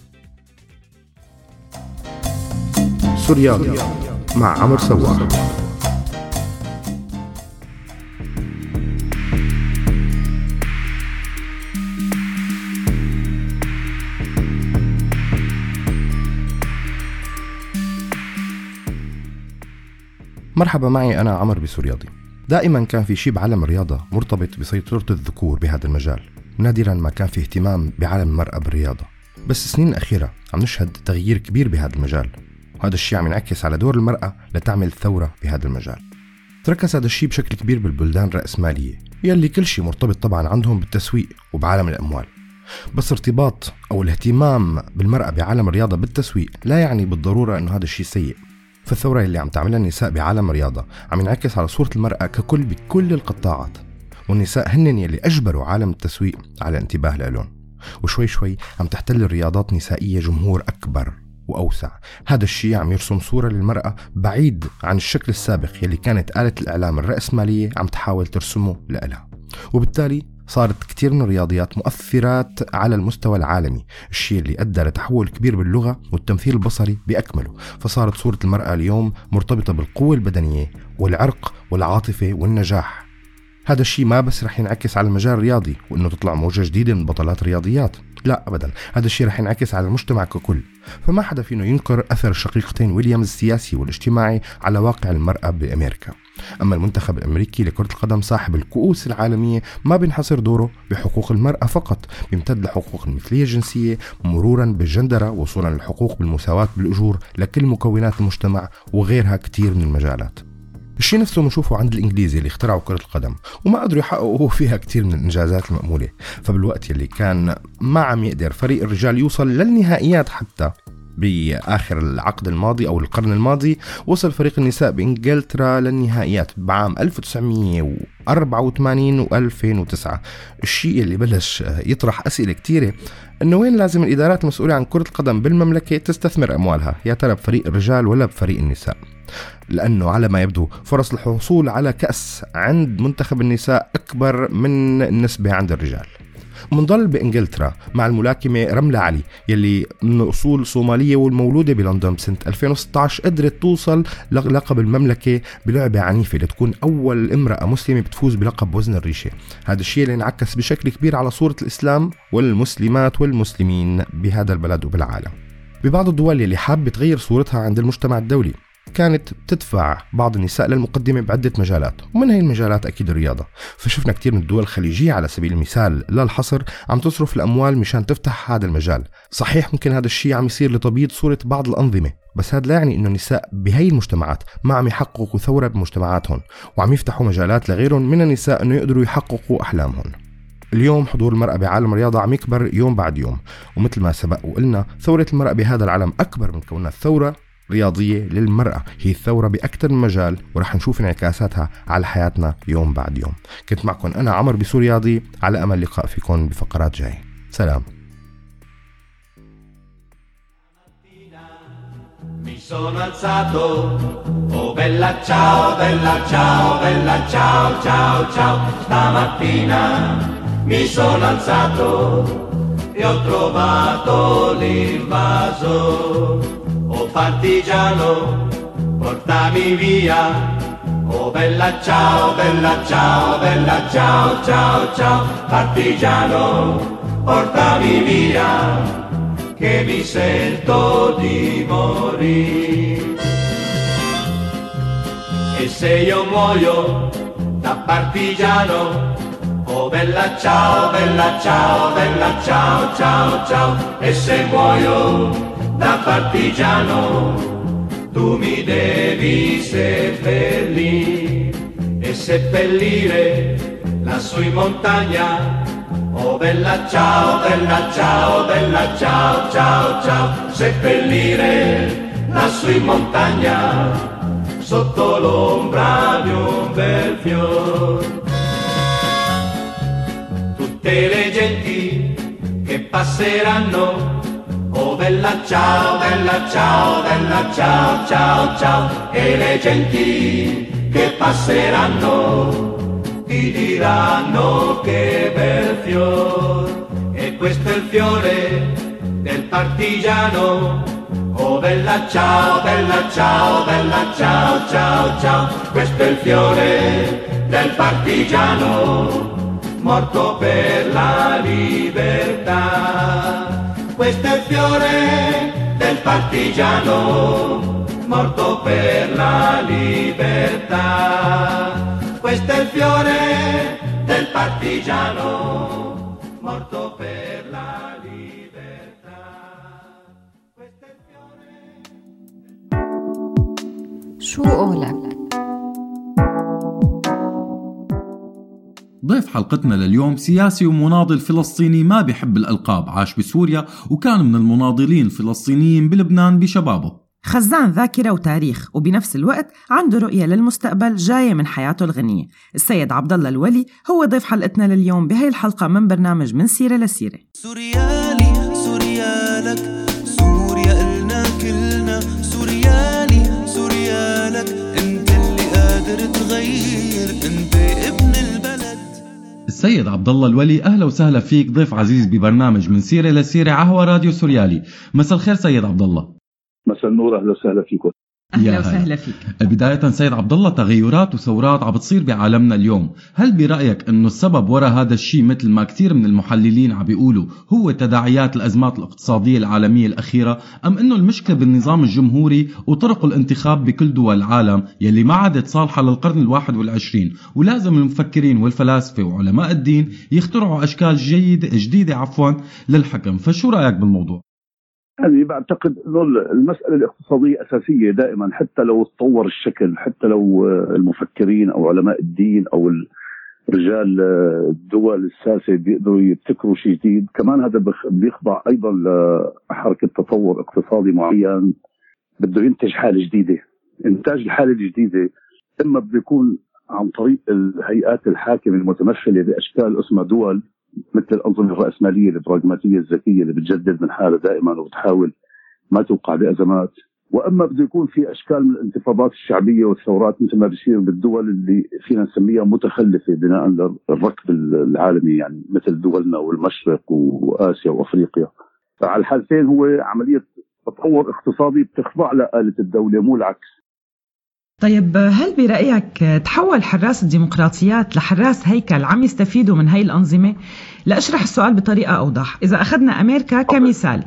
سوريالي مع عمر سواق مرحبا معي أنا عمر بسورياضي دائما كان في شيء بعالم الرياضة مرتبط بسيطرة الذكور بهذا المجال. نادرا ما كان في اهتمام بعالم المرأة بالرياضة. بس السنين الأخيرة عم نشهد تغيير كبير بهذا المجال. وهذا الشيء عم ينعكس على دور المرأة لتعمل ثورة بهذا المجال. تركز هذا الشيء بشكل كبير بالبلدان الرأسمالية يلي كل شيء مرتبط طبعا عندهم بالتسويق وبعالم الأموال. بس ارتباط أو الاهتمام بالمرأة بعالم الرياضة بالتسويق لا يعني بالضرورة أنه هذا الشيء سيء. فالثورة اللي عم تعملها النساء بعالم الرياضة عم ينعكس على صورة المرأة ككل بكل القطاعات. والنساء هن يلي أجبروا عالم التسويق على انتباه لهم وشوي شوي عم تحتل الرياضات نسائية جمهور أكبر وأوسع. هذا الشيء عم يرسم صورة للمرأة بعيد عن الشكل السابق يلي كانت آلة الإعلام الرأسمالية عم تحاول ترسمه لإلها. وبالتالي صارت كتير من الرياضيات مؤثرات على المستوى العالمي. الشيء اللي أدى لتحول كبير باللغة والتمثيل البصري بأكمله. فصارت صورة المرأة اليوم مرتبطة بالقوة البدنية والعرق والعاطفة والنجاح. هذا الشيء ما بس رح ينعكس على المجال الرياضي وإنه تطلع موجة جديدة من بطلات الرياضيات. لا ابدا. هذا الشيء رح ينعكس على المجتمع ككل. فما حدا فينا ينكر أثر الشقيقتين ويليامز السياسي والاجتماعي على واقع المرأة بأمريكا. أما المنتخب الأمريكي لكرة القدم صاحب الكؤوس العالمية ما بينحصر دوره بحقوق المرأة فقط بيمتد لحقوق المثلية الجنسية مرورا بالجندرة وصولا للحقوق بالمساواة بالأجور لكل مكونات المجتمع وغيرها كتير من المجالات. الشيء نفسه بنشوفه عند الإنجليزي اللي اخترعوا كرة القدم وما قدروا يحققوا فيها كثير من الإنجازات المأمولة فبالوقت يلي كان ما عم يقدر فريق الرجال يوصل للنهائيات حتى بآخر العقد الماضي أو القرن الماضي وصل فريق النساء بإنجلترا للنهائيات بعام 1984 و2009 الشيء اللي بلش يطرح أسئلة كثيره إنه وين لازم الإدارات المسؤولة عن كرة القدم بالمملكة تستثمر أموالها؟ يا ترى بفريق الرجال ولا بفريق النساء؟ لأنه على ما يبدو فرص الحصول على كأس عند منتخب النساء أكبر من النسبة عند الرجال. منضل بإنجلترا مع الملاكمة رملة علي يلي من أصول صومالية والمولودة بلندن بسنة 2016 قدرت توصل لقب المملكة بلعبة عنيفة لتكون أول امرأة مسلمة بتفوز بلقب وزن الريشة. هذا الشيء اللي انعكس بشكل كبير على صورة الإسلام والمسلمات والمسلمين بهذا البلد وبالعالم. ببعض الدول يلي حابة تغير صورتها عند المجتمع الدولي كانت تدفع بعض النساء للمقدمة بعدة مجالات ومن هي المجالات أكيد الرياضة. فشفنا كتير من الدول الخليجية على سبيل المثال لا الحصر عم تصرف الأموال مشان تفتح هذا المجال. صحيح ممكن هذا الشيء عم يصير لتبييض صورة بعض الأنظمة بس هذا لا يعني إنه النساء بهي المجتمعات ما عم يحققوا ثورة بمجتمعاتهم وعم يفتحوا مجالات لغيرهم من النساء إنه يقدروا يحققوا أحلامهم. اليوم حضور المرأة بعالم الرياضة عم يكبر يوم بعد يوم ومثل ما سبق وقلنا ثورة المرأة بهذا العالم أكبر من كونها ثورة رياضية للمرأة. هي الثورة بأكثر من مجال ورح نشوف انعكاساتها على حياتنا يوم بعد يوم. كنت معكم أنا عمر بسورياضي على أمل لقاء فيكم بفقرات جاي. سلام. Sono alzato, oh bella ciao, bella ciao, bella ciao, ciao, ciao, stamattina mi sono alzato e ho trovato l'invaso, oh partigiano, portami via, oh bella ciao, bella ciao, bella ciao, ciao, ciao, partigiano, portami via che mi sento di morire. E se io muoio da partigiano, oh bella ciao, bella ciao, bella ciao, ciao, ciao, e se muoio da partigiano, tu mi devi seppellire e seppellire lassù in montagna Oh bella ciao, bella ciao, bella ciao, ciao, ciao, seppellire lassù in montagna, sotto l'ombra di un bel fior. Tutte le genti che passeranno, oh bella ciao, bella ciao, bella ciao, ciao, ciao, e le genti che passeranno ti diranno che bel fior. E questo è il fiore del partigiano. Oh bella ciao bella ciao bella ciao ciao ciao. Questo è il fiore del partigiano morto per la libertà questo è il fiore del partigiano morto per la libertà. Questo è il fiore del partigiano morto per la libertà. Questo è il fiore... Del... Su Olak ضيف حلقتنا لليوم سياسي ومناضل فلسطيني ما بيحب الألقاب عاش بسوريا وكان من المناضلين الفلسطينيين بلبنان بشبابه. خزان ذاكرة وتاريخ وبنفس الوقت عنده رؤية للمستقبل جاية من حياته الغنية. السيد عبد الله الولي هو ضيف حلقتنا لليوم بهي الحلقة من برنامج من سيرة لسيرة. سوريالي سوريالك سوريا إلنا كلنا. سوريالي سوريالك أنت اللي قادر تغير. السيد عبد الله الولي أهلا وسهلا فيك ضيف عزيز ببرنامج من سيرة لسيره عهوى راديو سوريالي. مساء الخير سيد عبد الله مساء النور أهلا وسهلا فيكم. أهلا يا وسهلا فيك. بداية سيد عبد الله تغيرات وثورات عم بتصير بعالمنا اليوم، هل برأيك إنه السبب وراء هذا الشيء مثل ما كثير من المحللين عم بيقولوا هو تداعيات الأزمات الاقتصادية العالمية الأخيرة أم إنه المشكلة بالنظام الجمهوري وطرق الانتخاب بكل دول العالم يلي ما عادت صالحة للقرن الواحد والعشرين؟ ولازم المفكرين والفلاسفة وعلماء الدين يخترعوا أشكال جيدة جديدة عفوا للحكم، فشو رأيك بالموضوع؟ يعني بعتقد إنه المسألة الاقتصادية أساسية دائما حتى لو تطور الشكل حتى لو المفكرين أو علماء الدين أو رجال الدول الساسة بيقدروا يبتكروا شيء جديد. كمان هذا بيخضع أيضا لحركة تطور اقتصادي معين. بده ينتج حالة جديدة. إنتاج الحالة الجديدة إما بده يكون عن طريق الهيئات الحاكمة المتمثلة بأشكال اسمها دول مثل الأنظمة الرأسمالية البراغماتية الذكية اللي بتجدد من حالها دائما وبتحاول ما توقع بأزمات. وأما بده يكون في أشكال من الانتفاضات الشعبية والثورات مثل ما بيصير بالدول اللي فينا نسميها متخلفة بناء للركب العالمي يعني مثل دولنا والمشرق وآسيا وأفريقيا. فعلى الحالتين هو عملية تطور اقتصادي بتخضع لآلة الدولة مو العكس. طيب هل برأيك تحول حراس الديمقراطيات لحراس هيكل عم يستفيدوا من هاي الأنظمة؟ لأشرح السؤال بطريقة أوضح. إذا أخذنا أمريكا كمثال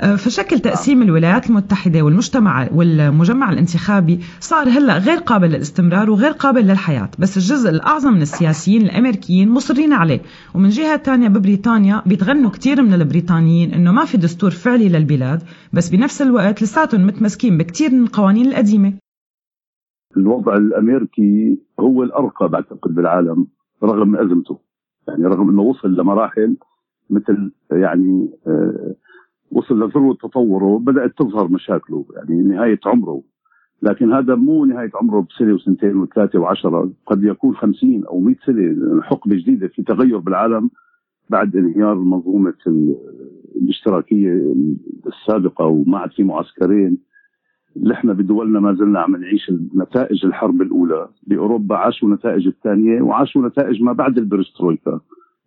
آه، فشكل تقسيم الولايات المتحدة والمجتمع والمجمع الانتخابي صار هلأ غير قابل للاستمرار وغير قابل للحياة. بس الجزء الأعظم من السياسيين الأمريكيين مصرين عليه. ومن جهة تانية ببريطانيا بيتغنوا كتير من البريطانيين إنه ما في دستور فعلي للبلاد بس بنفس الوقت لساتهم متمسكين بكتير من القوانين القديمة. الوضع الأمريكي هو الأرقى بعتقد بالعالم رغم أزمته. يعني رغم إنه وصل لمراحل مثل يعني آه، وصل لذروه تطوره بدأت تظهر مشاكله يعني نهاية عمره. لكن هذا مو نهاية عمره بسنة وسنتين وثلاثة وعشرة قد يكون خمسين أو 100 سنة حقبة جديدة في تغير بالعالم بعد انهيار منظومة ال- الاشتراكية السابقة وما عاد في معسكرين. إحنا بدولنا ما زلنا عم نعيش نتائج الحرب الأولى. بأوروبا عاشوا نتائج الثانية وعاشوا نتائج ما بعد البرسترويكا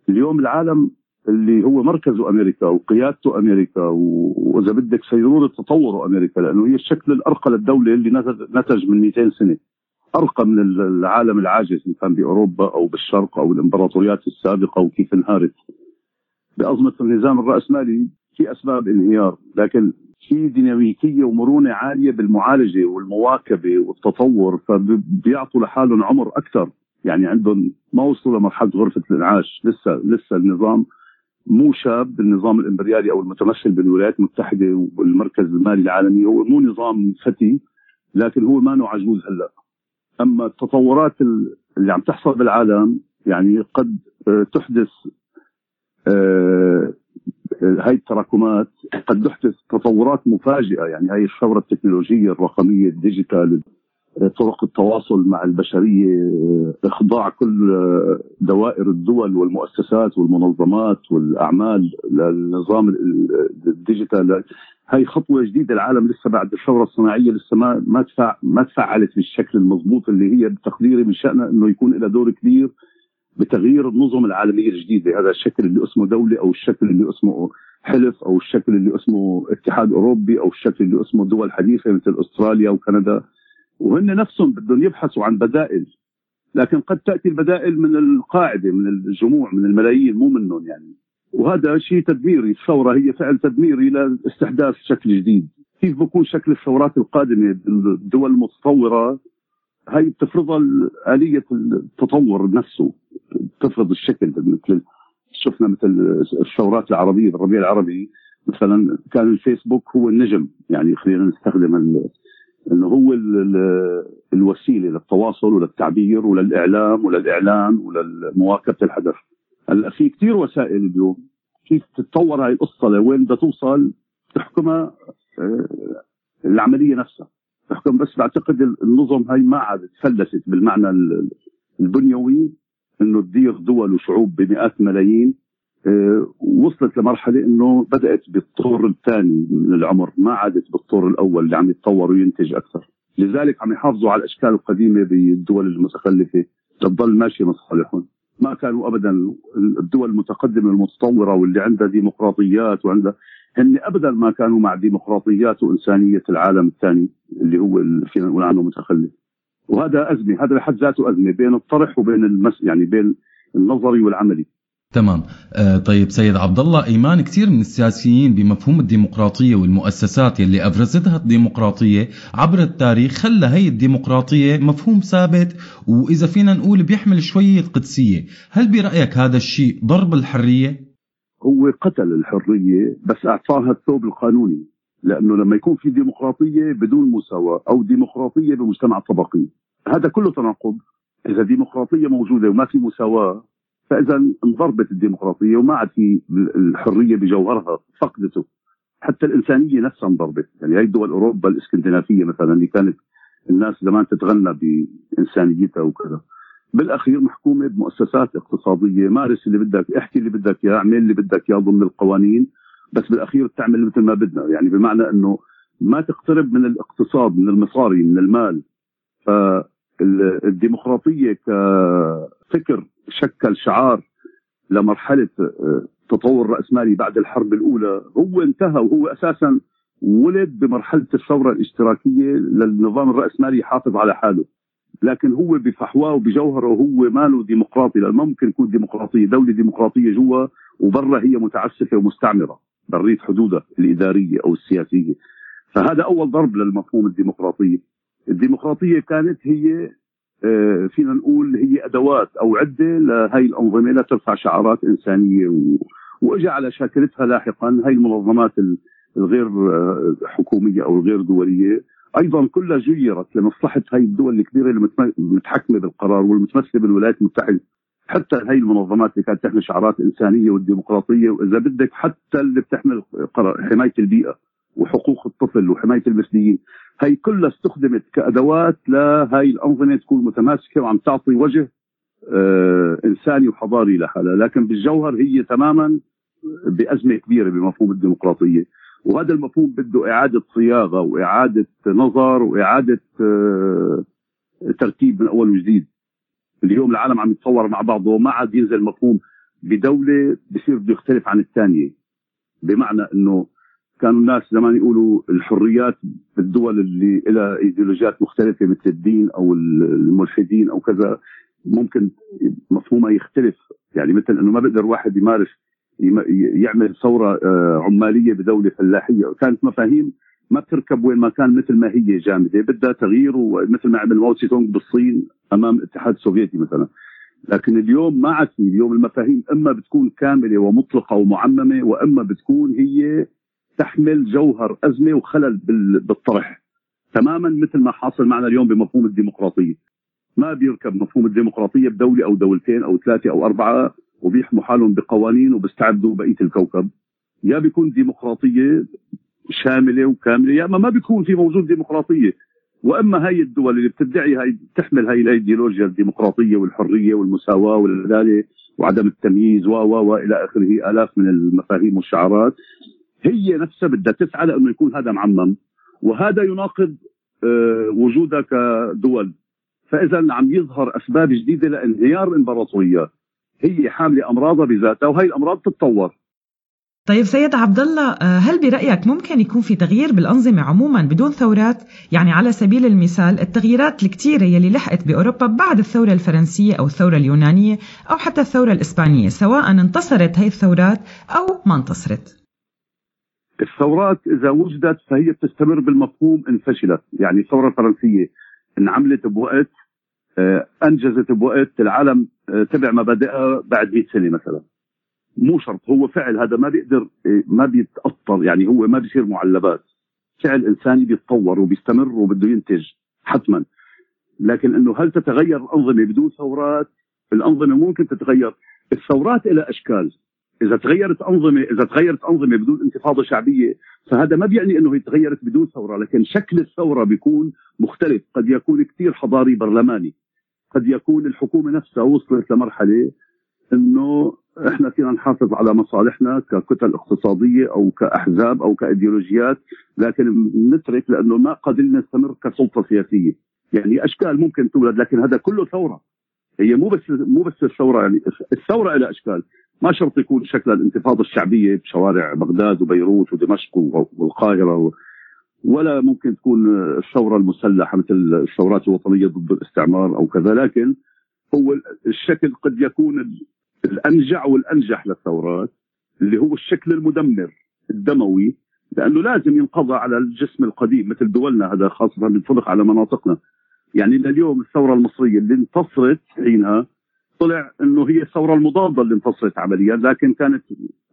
اليوم العالم اللي هو مركزه أمريكا وقيادته أمريكا وإذا بدك سيروره تطوره أمريكا لأنه هي الشكل الأرقى للدولة اللي نتج- من 200 سنة. أرقى من العالم العاجز اللي كان بأوروبا أو بالشرق أو الإمبراطوريات السابقة وكيف انهارت. بأزمة النظام الرأسمالي في أسباب انهيار لكن في ديناميكية ومرونة عالية بالمعالجة والمواكبة والتطور فبيعطوا لحالهم عمر أكثر. يعني عندهم ما وصلوا لمرحلة غرفة الإنعاش لسه لسه النظام مو شاب النظام الإمبريالي أو المتمثل بالولايات المتحدة والمركز المالي العالمي هو مو نظام فتي لكن هو ما عجوز هلأ. أما التطورات اللي عم تحصل بالعالم يعني قد آه، تحدث آه، هاي التراكمات قد تحدث تطورات مفاجئة يعني هاي الثوره التكنولوجية الرقمية ال digital طرق التواصل مع البشرية إخضاع كل دوائر الدول والمؤسسات والمنظمات والأعمال للنظام ال- ال digital. هاي خطوة جديدة العالم لسه بعد الثوره الصناعية لسه ما ما ما تفعلت بالشكل المضبوط اللي هي بتقديري من شأنها إنه يكون لها دور كبير بتغيير النظم العالمية الجديدة. هذا الشكل اللي اسمه دولة أو الشكل اللي اسمه حلف أو الشكل اللي اسمه اتحاد أوروبي أو الشكل اللي اسمه دول حديثة مثل أستراليا وكندا. وهن نفسهم بدهم يبحثوا عن بدائل لكن قد تأتي البدائل من القاعدة من الجموع من الملايين مو منهم يعني. وهذا شيء تدميري الثورة هي فعل تدميري لاستحداث شكل جديد. كيف بكون شكل الثورات القادمة بالدول المتطورة؟ هي بتفرضها آلية التطور نفسه تفرض الشكل. مثل شفنا مثل الثورات العربية بالربيع العربي مثلا كان الفيسبوك هو النجم. يعني خلينا نستخدم إنه هو ال- ال- الوسيلة للتواصل وللتعبير وللإعلام وللإعلان ولمواكبه الحدث. هلأ في كثير وسائل اليوم كيف تتطور هاي القصة لوين بدها توصل تحكمها آه، العملية نفسها. تحكم بس بعتقد النظم هاي ما عادت فلست بالمعنى ال- البنيوي إنه تدير دول وشعوب بمئات الملايين آه، وصلت لمرحلة إنه بدأت بالطور الثاني من العمر ما عادت بالطور الأول اللي عم يتطور وينتج أكثر. لذلك عم يحافظوا على الأشكال القديمة بالدول المتخلفة تضل ماشية مصالحهم ما كانوا ابدا الدول المتقدمة المتطورة واللي عندها ديمقراطيات وعندها هن أبدا ما كانوا مع ديمقراطيات وانسانيه العالم الثاني اللي هو اللي فينا نقول عنه متخلف. وهذا أزمة هذا بحد ذاته أزمة بين الطرح وبين المس يعني بين النظري والعملي. تمام. آه طيب سيد عبد الله إيمان كثير من السياسيين بمفهوم الديمقراطية والمؤسسات يلي افرزتها الديمقراطية عبر التاريخ خلى هي الديمقراطية مفهوم ثابت وإذا فينا نقول بيحمل شوية قدسية. هل برأيك هذا الشيء ضرب الحرية؟ هو قتل الحرية بس اعطاها الثوب القانوني لأنه لما يكون في ديمقراطية بدون مساواة أو ديمقراطية بمجتمع طبقي. هذا كله تناقض. إذا ديمقراطية موجودة وما في مساواة فإذا انضربت الديمقراطية وما عاد في الحرية بجوهرها فقدته. حتى الإنسانية نفسها انضربت. يعني هي دول أوروبا الإسكندنافية مثلا اللي كانت الناس زمان تتغنى بإنسانيتها وكذا. بالأخير محكومة بمؤسسات اقتصادية. مارس اللي بدك احكي اللي بدك إياه اعمل اللي بدك إياه ضمن القوانين بس بالأخير تعمل مثل ما بدنا. يعني بمعنى إنه ما تقترب من الاقتصاد من المصاري من المال. فالديمقراطية كفكر شكل شعار لمرحلة آه، تطور رأسمالي بعد الحرب الأولى هو انتهى وهو أساسا ولد بمرحلة الثورة الاشتراكية للنظام الرأسمالي يحافظ على حاله. لكن هو بفحواه وبجوهره هو ماله ديمقراطي ما ممكن يكون ديمقراطيه دولة ديمقراطية جوا وبرا هي متعسفة ومستعمرة بريت حدودها الإدارية أو السياسية. فهذا أول ضرب للمفهوم الديمقراطيه الديمقراطية كانت هي آه، فينا نقول هي أدوات أو عدة لهي الأنظمة لترفع شعارات إنسانية و... واجى على شاكلتها لاحقا. هي المنظمات ال- الغير آه، حكومية أو الغير دولية. أيضا كلها جيرت لمصلحة هي الدول الكبيرة اللي متحكمة بالقرار والمتمثله بالولايات المتحدة حتى هي المنظمات اللي كانت تحمل شعارات إنسانية والديمقراطية واذا بدك حتى اللي بتحمل قرار حماية البيئة وحقوق الطفل وحماية المثليين هي كلها استخدمت كأدوات لهي الأنظمة تكون متماسكة وعم تعطي وجه آه إنساني وحضاري لحالها لكن بالجوهر هي تماما بأزمة كبيرة بمفهوم الديمقراطية. وهذا المفهوم بده إعادة صياغة وإعادة نظر وإعادة آه، ترتيب من أول وجديد. اليوم العالم عم يتصور مع بعضه وما عاد ينزل مفهوم بدولة بصير بده يختلف عن الثانية. بمعنى إنه كانوا الناس زمان يقولوا الحريات بالدول اللي لها إيديولوجيات مختلفة مثل الدين أو الملحدين أو كذا ممكن مفهومها يختلف. يعني مثل إنه ما بيقدر واحد يمارس يم- يعمل ثورة آه، عمالية بدولة فلاحية. كانت مفاهيم ما بتركب وين ما كان مثل ما هي جامدة. بدها تغيير ومثل ما عمل ماو تونغ بالصين أمام الاتحاد السوفيتي مثلا. لكن اليوم ما عاد في. اليوم المفاهيم إما بتكون كاملة ومطلقة ومعممة وإما بتكون هي تحمل جوهر أزمة وخلل بال- بالطرح. تماما مثل ما حاصل معنا اليوم بمفهوم الديمقراطية. ما بيركب مفهوم الديمقراطية بدولة أو دولتين أو ثلاثة أو أربعة. وبيحموا حالهم بقوانين وبيستعبدوا بقية الكوكب. يا بيكون ديمقراطية شاملة وكاملة يا أما ما بيكون في موجود ديمقراطية. وأما هاي الدول اللي بتدعي هاي تحمل هاي الإيديولوجيا الديمقراطية والحرية والمساواة والعدالة وعدم التمييز و و والى آخره آلاف من المفاهيم والشعارات. هي نفسها بدها تسعى لأنه يكون هذا معمم. وهذا يناقض آه، وجودها كدول. فإذا عم يظهر أسباب جديدة لانهيار الامبراطوريات هي حاملة أمراضها بذاتها وهي الأمراض تتطور. طيب سيد عبد الله آه، هل برأيك ممكن يكون في تغيير بالأنظمة عموما بدون ثورات؟ يعني على سبيل المثال التغييرات الكتيرة يلي لحقت بأوروبا بعد الثورة الفرنسية أو الثورة اليونانية أو حتى الثورة الإسبانية سواء انتصرت هي الثورات أو ما انتصرت؟ الثورات إذا وجدت فهي بتستمر بالمفهوم ان فشلت يعني الثورة الفرنسية انعملت بوقت أنجزت بوقت العالم آه، تبع مبادئها بعد 100 سنة مثلا. مو شرط هو فعل هذا ما بيقدر آه، ما بيتاثر يعني هو ما بيصير معلبات. فعل انساني بيتطور وبيستمر وبده ينتج حتما. لكن إنه هل تتغير الأنظمة بدون ثورات؟ الأنظمة ممكن تتغير. الثورات لها أشكال. إذا تغيرت أنظمة إذا تغيرت أنظمة بدون انتفاضة شعبية فهذا ما بيعني إنه هي تغيرت بدون ثورة. لكن شكل الثورة بيكون مختلف. قد يكون كثير حضاري برلماني. قد يكون الحكومة نفسها وصلت لمرحلة إنه إحنا فينا نحافظ على مصالحنا ككتل اقتصادية أو كأحزاب أو كإيديولوجيات لكن نترك لأنه ما قادرين نستمر كسلطة سياسية يعني أشكال ممكن تولد لكن هذا كله ثورة هي مو بس مو بس الثورة يعني الثورة لها أشكال ما شرط يكون شكل الانتفاضة الشعبية بشوارع بغداد وبيروت ودمشق والقاهرة. ولا ممكن تكون الثورة المسلحة مثل الثورات الوطنية ضد الاستعمار أو كذا لكن هو الشكل قد يكون ال- الأنجع والأنجح للثورات اللي هو الشكل المدمر الدموي لأنه لازم ينقضى على الجسم القديم مثل دولنا هذا خاصة بينطبق على مناطقنا. يعني لليوم الثورة المصرية اللي انتصرت حينها طلع إنه هي الثورة المضادة اللي انتصرت عمليا لكن كانت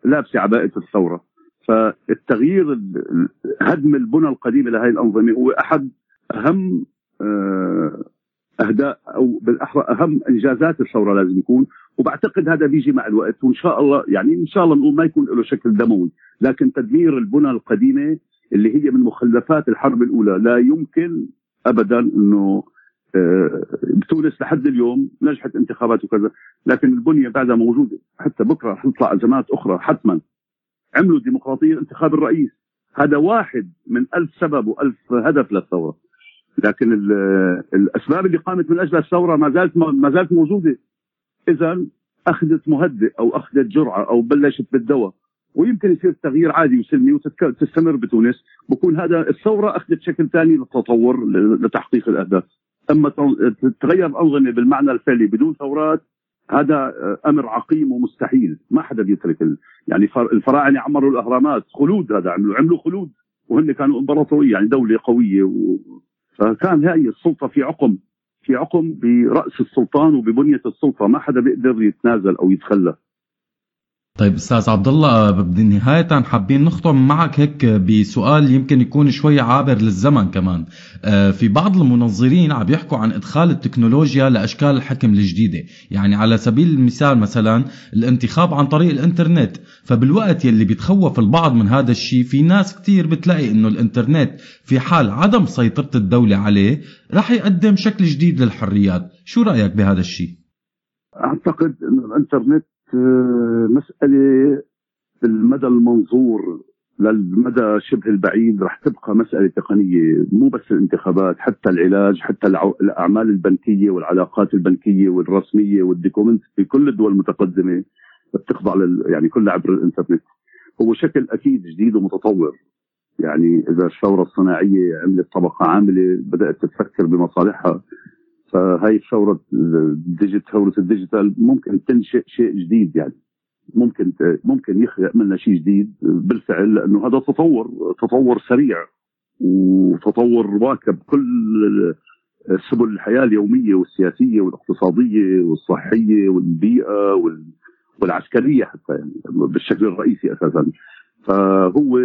لابسة عباءة الثورة. ال- هدم البنى القديمه لهذه الأنظمة هو أحد أهم آه، أهداء أو بالأحرى أهم إنجازات الثورة لازم يكون. وبعتقد هذا بيجي مع الوقت وإن شاء الله يعني إن شاء الله نقول ما يكون له شكل دموي. لكن تدمير البنى القديمة اللي هي من مخلفات الحرب الأولى لا يمكن ابدا إنه آه، بتونس لحد اليوم نجحت انتخابات وكذا. لكن البنية بعدها موجودة. حتى بكرة حتطلع ازمات أخرى حتما. عملوا ديمقراطيه انتخاب الرئيس. هذا واحد من ألف سبب وألف هدف للثورة. لكن ال- الأسباب اللي قامت من اجلها الثورة ما زالت ما زالت موجودة. اذا أخذت مهدئ أو أخذت جرعة أو بلشت بالدواء. ويمكن يصير تغيير عادي وسلمي وتستمر بتونس. بكون هذا الثورة أخذت شكل ثاني للتطور لتحقيق الأهداف. أما ت- تتغير الأنظمة بالمعنى الفعلي بدون ثورات هذا آه، أمر عقيم ومستحيل. ما حدا بيترك ال- يعني فر- الفراعنة عمروا الأهرامات. خلود هذا عملوا عملوا خلود. وهن كانوا إمبراطورية يعني دولة قوية و... فكان هاي السلطة في عقم في عقم برأس السلطان وببنية السلطة. ما حدا بيقدر يتنازل أو يتخلى. طيب أستاذ عبد الله بدي نهاية حابين نختم معك هيك بسؤال يمكن يكون شوي عابر للزمن كمان. آه، في بعض المنظرين عم يحكوا عن إدخال التكنولوجيا لأشكال الحكم الجديدة. يعني على سبيل المثال مثلا الانتخاب عن طريق الإنترنت. فبالوقت يلي بيتخوف البعض من هذا الشيء في ناس كتير بتلاقي إنه الإنترنت في حال عدم سيطرة الدولة عليه رح يقدم شكل جديد للحريات. شو رأيك بهذا الشيء؟ أعتقد ان الإنترنت آه، مسألة بالمدى المنظور للمدى شبه البعيد رح تبقى مسألة تقنية مو بس الانتخابات حتى العلاج حتى. الأعمال البنكية والعلاقات البنكية والرسمية والديكومنت في كل الدول المتقدمة بتخضع لل... يعني كلها عبر الإنترنت هو شكل أكيد جديد ومتطور يعني إذا الثورة الصناعية عملت طبقة عاملة بدأت تفكر بمصالحها فهي الثورة ال digit- ثورة ال digital ممكن تنشئ شيء جديد يعني. ممكن ممكن يخلق منا شيء جديد بالفعل لأنه هذا تطور تطور سريع وتطور واكب. كل سبل الحياة اليومية والسياسية والاقتصادية والصحية والبيئة وال- والعسكرية حتى يعني بالشكل الرئيسي أساسا. فهو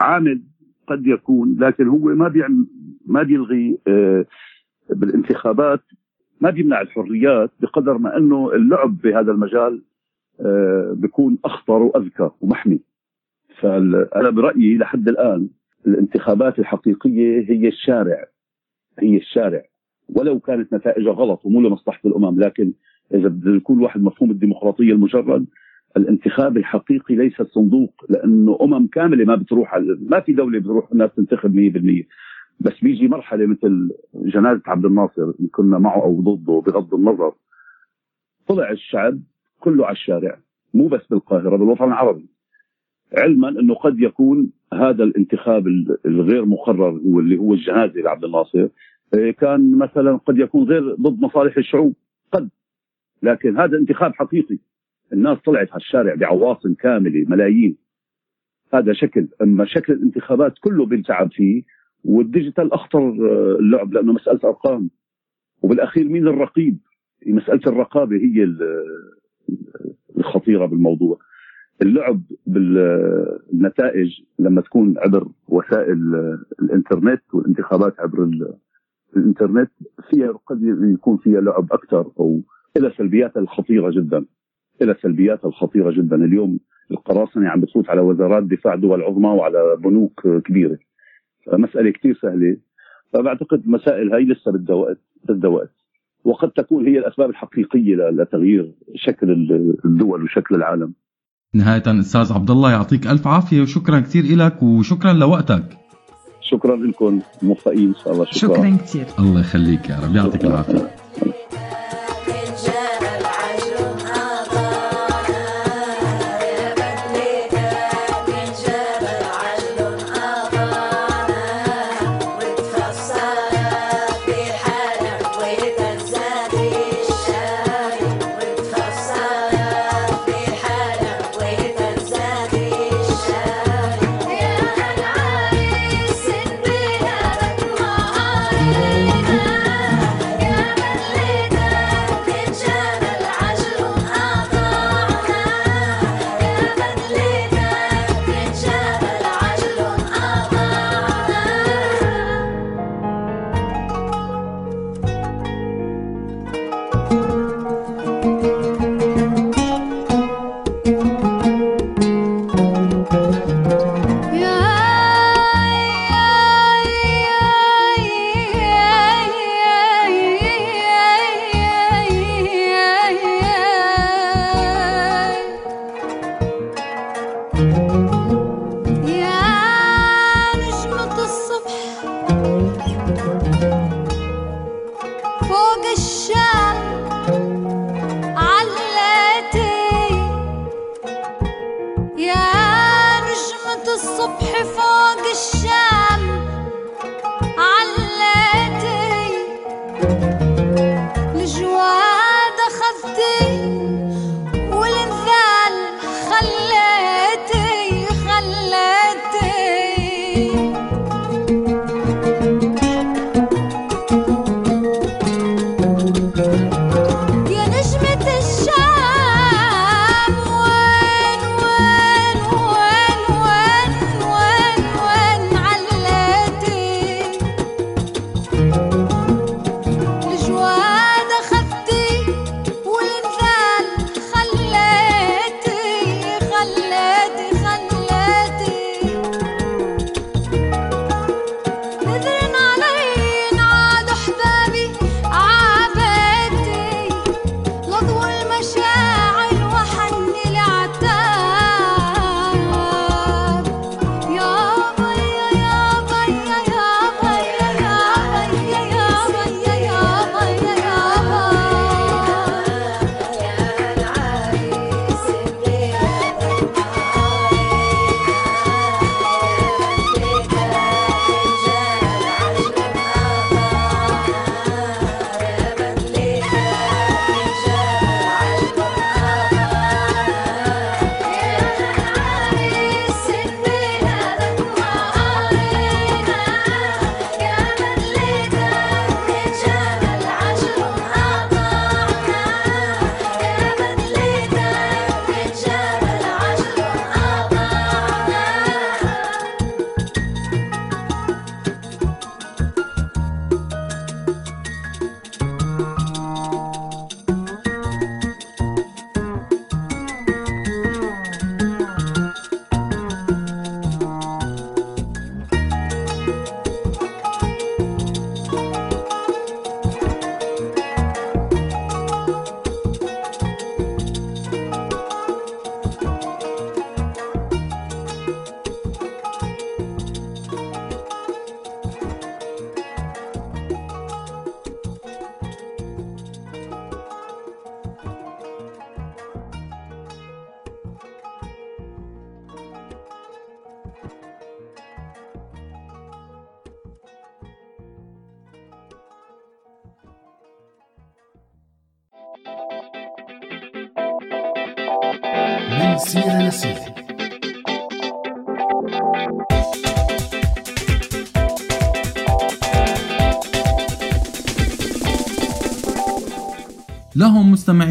عامل قد يكون لكن هو ما بيعمل ما بيلغي آه، بالانتخابات ما بيمنع الحريات بقدر ما انه اللعب بهذا المجال آه، بيكون اخطر واذكى ومحمي. فانا برايي لحد الان الانتخابات الحقيقية هي الشارع هي الشارع. ولو كانت نتائجها غلط ومو لمصلحة الامم لكن إذا بده يكون واحد مفهوم الديمقراطية المجرد الانتخاب الحقيقي ليس الصندوق لأنه أمم كاملة ما بتروح على ما في دولة بتروح الناس تنتخب 100% بس بيجي مرحلة مثل جنازة عبد الناصر ان كنا معه أو ضده بغض النظر. طلع الشعب كله على الشارع مو بس بالقاهرة بالوطن العربي. علما إنه قد يكون هذا الانتخاب ال- الغير مقرر هو اللي هو الجنازة لعبد الناصر. إيه، كان مثلا قد يكون غير ضد مصالح الشعوب قد. لكن هذا انتخاب حقيقي. الناس طلعت على الشارع بعواصم كاملة ملايين. هذا شكل. أما شكل الانتخابات كله بيلتعب فيه والديجيتال أخطر آه، اللعب لأنه مسألة أرقام. وبالأخير مين الرقيب؟ مسألة الرقابة هي ال- الخطيرة بالموضوع. اللعب بالنتائج لما تكون عبر وسائل الإنترنت والانتخابات عبر ال- الإنترنت فيها قد يكون فيها لعب أكثر أو إلى سلبياتها الخطيرة جدا. إلى سلبياتها الخطيرة جدا. اليوم القراصنة عم بتفوت على وزارات دفاع دول عظمى وعلى بنوك كبيرة. مسألة كثير سهلة. فبعتقد المسائل هاي لسه بدها وقت بدها وقت. وقد تكون هي الأسباب الحقيقية ل- لتغيير شكل ال- الدول وشكل العالم. نهاية أستاذ عبد الله يعطيك ألف عافية وشكرا كثير لك وشكرا لوقتك. شكرا لكم موفقين إن شاء الله. شكرا, شكرا كثير الله يخليك يا رب. يعطيك العافية.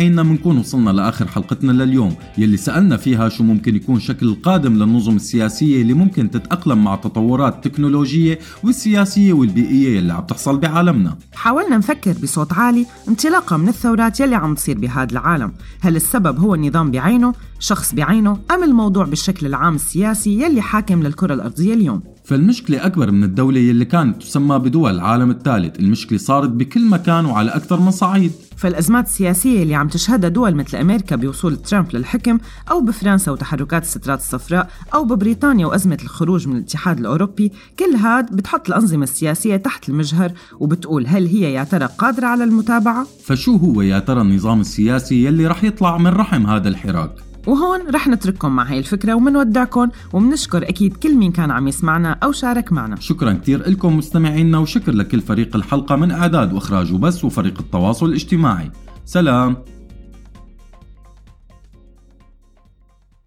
مستمعينا منكون وصلنا لآخر حلقتنا لليوم يلي سألنا فيها شو ممكن يكون شكل القادم للنظم السياسية اللي ممكن تتأقلم مع التطورات التكنولوجية والسياسية والبيئية اللي عم تحصل بعالمنا. حاولنا نفكر بصوت عالي انطلاقا من الثورات يلي عم تصير بهذا العالم. هل السبب هو النظام بعينه شخص بعينه أم الموضوع بالشكل العام السياسي يلي حاكم للكرة الأرضية اليوم؟ فالمشكلة أكبر من الدولة يلي كانت تسمى بدول العالم الثالث. المشكلة صارت بكل مكان وعلى أكثر من صعيد. فالأزمات السياسية اللي عم تشهدها دول مثل أمريكا بوصول ترامب للحكم أو بفرنسا وتحركات السترات الصفراء أو ببريطانيا وأزمة الخروج من الاتحاد الأوروبي كل هاد بتحط الأنظمة السياسية تحت المجهر وبتقول هل هي يا ترى قادرة على المتابعة؟ فشو هو يا ترى النظام السياسي يلي رح يطلع من رحم هذا الحراك؟ وهون رح نترككم مع هاي الفكرة ومنودعكم ومنشكر أكيد كل مين كان عم يسمعنا أو شارك معنا. شكرا كثير لكم مستمعينا وشكر لكل فريق الحلقة من إعداد وإخراج وبس وفريق التواصل الاجتماعي. سلام.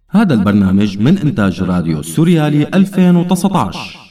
هذا البرنامج من إنتاج راديو سوريالي 2019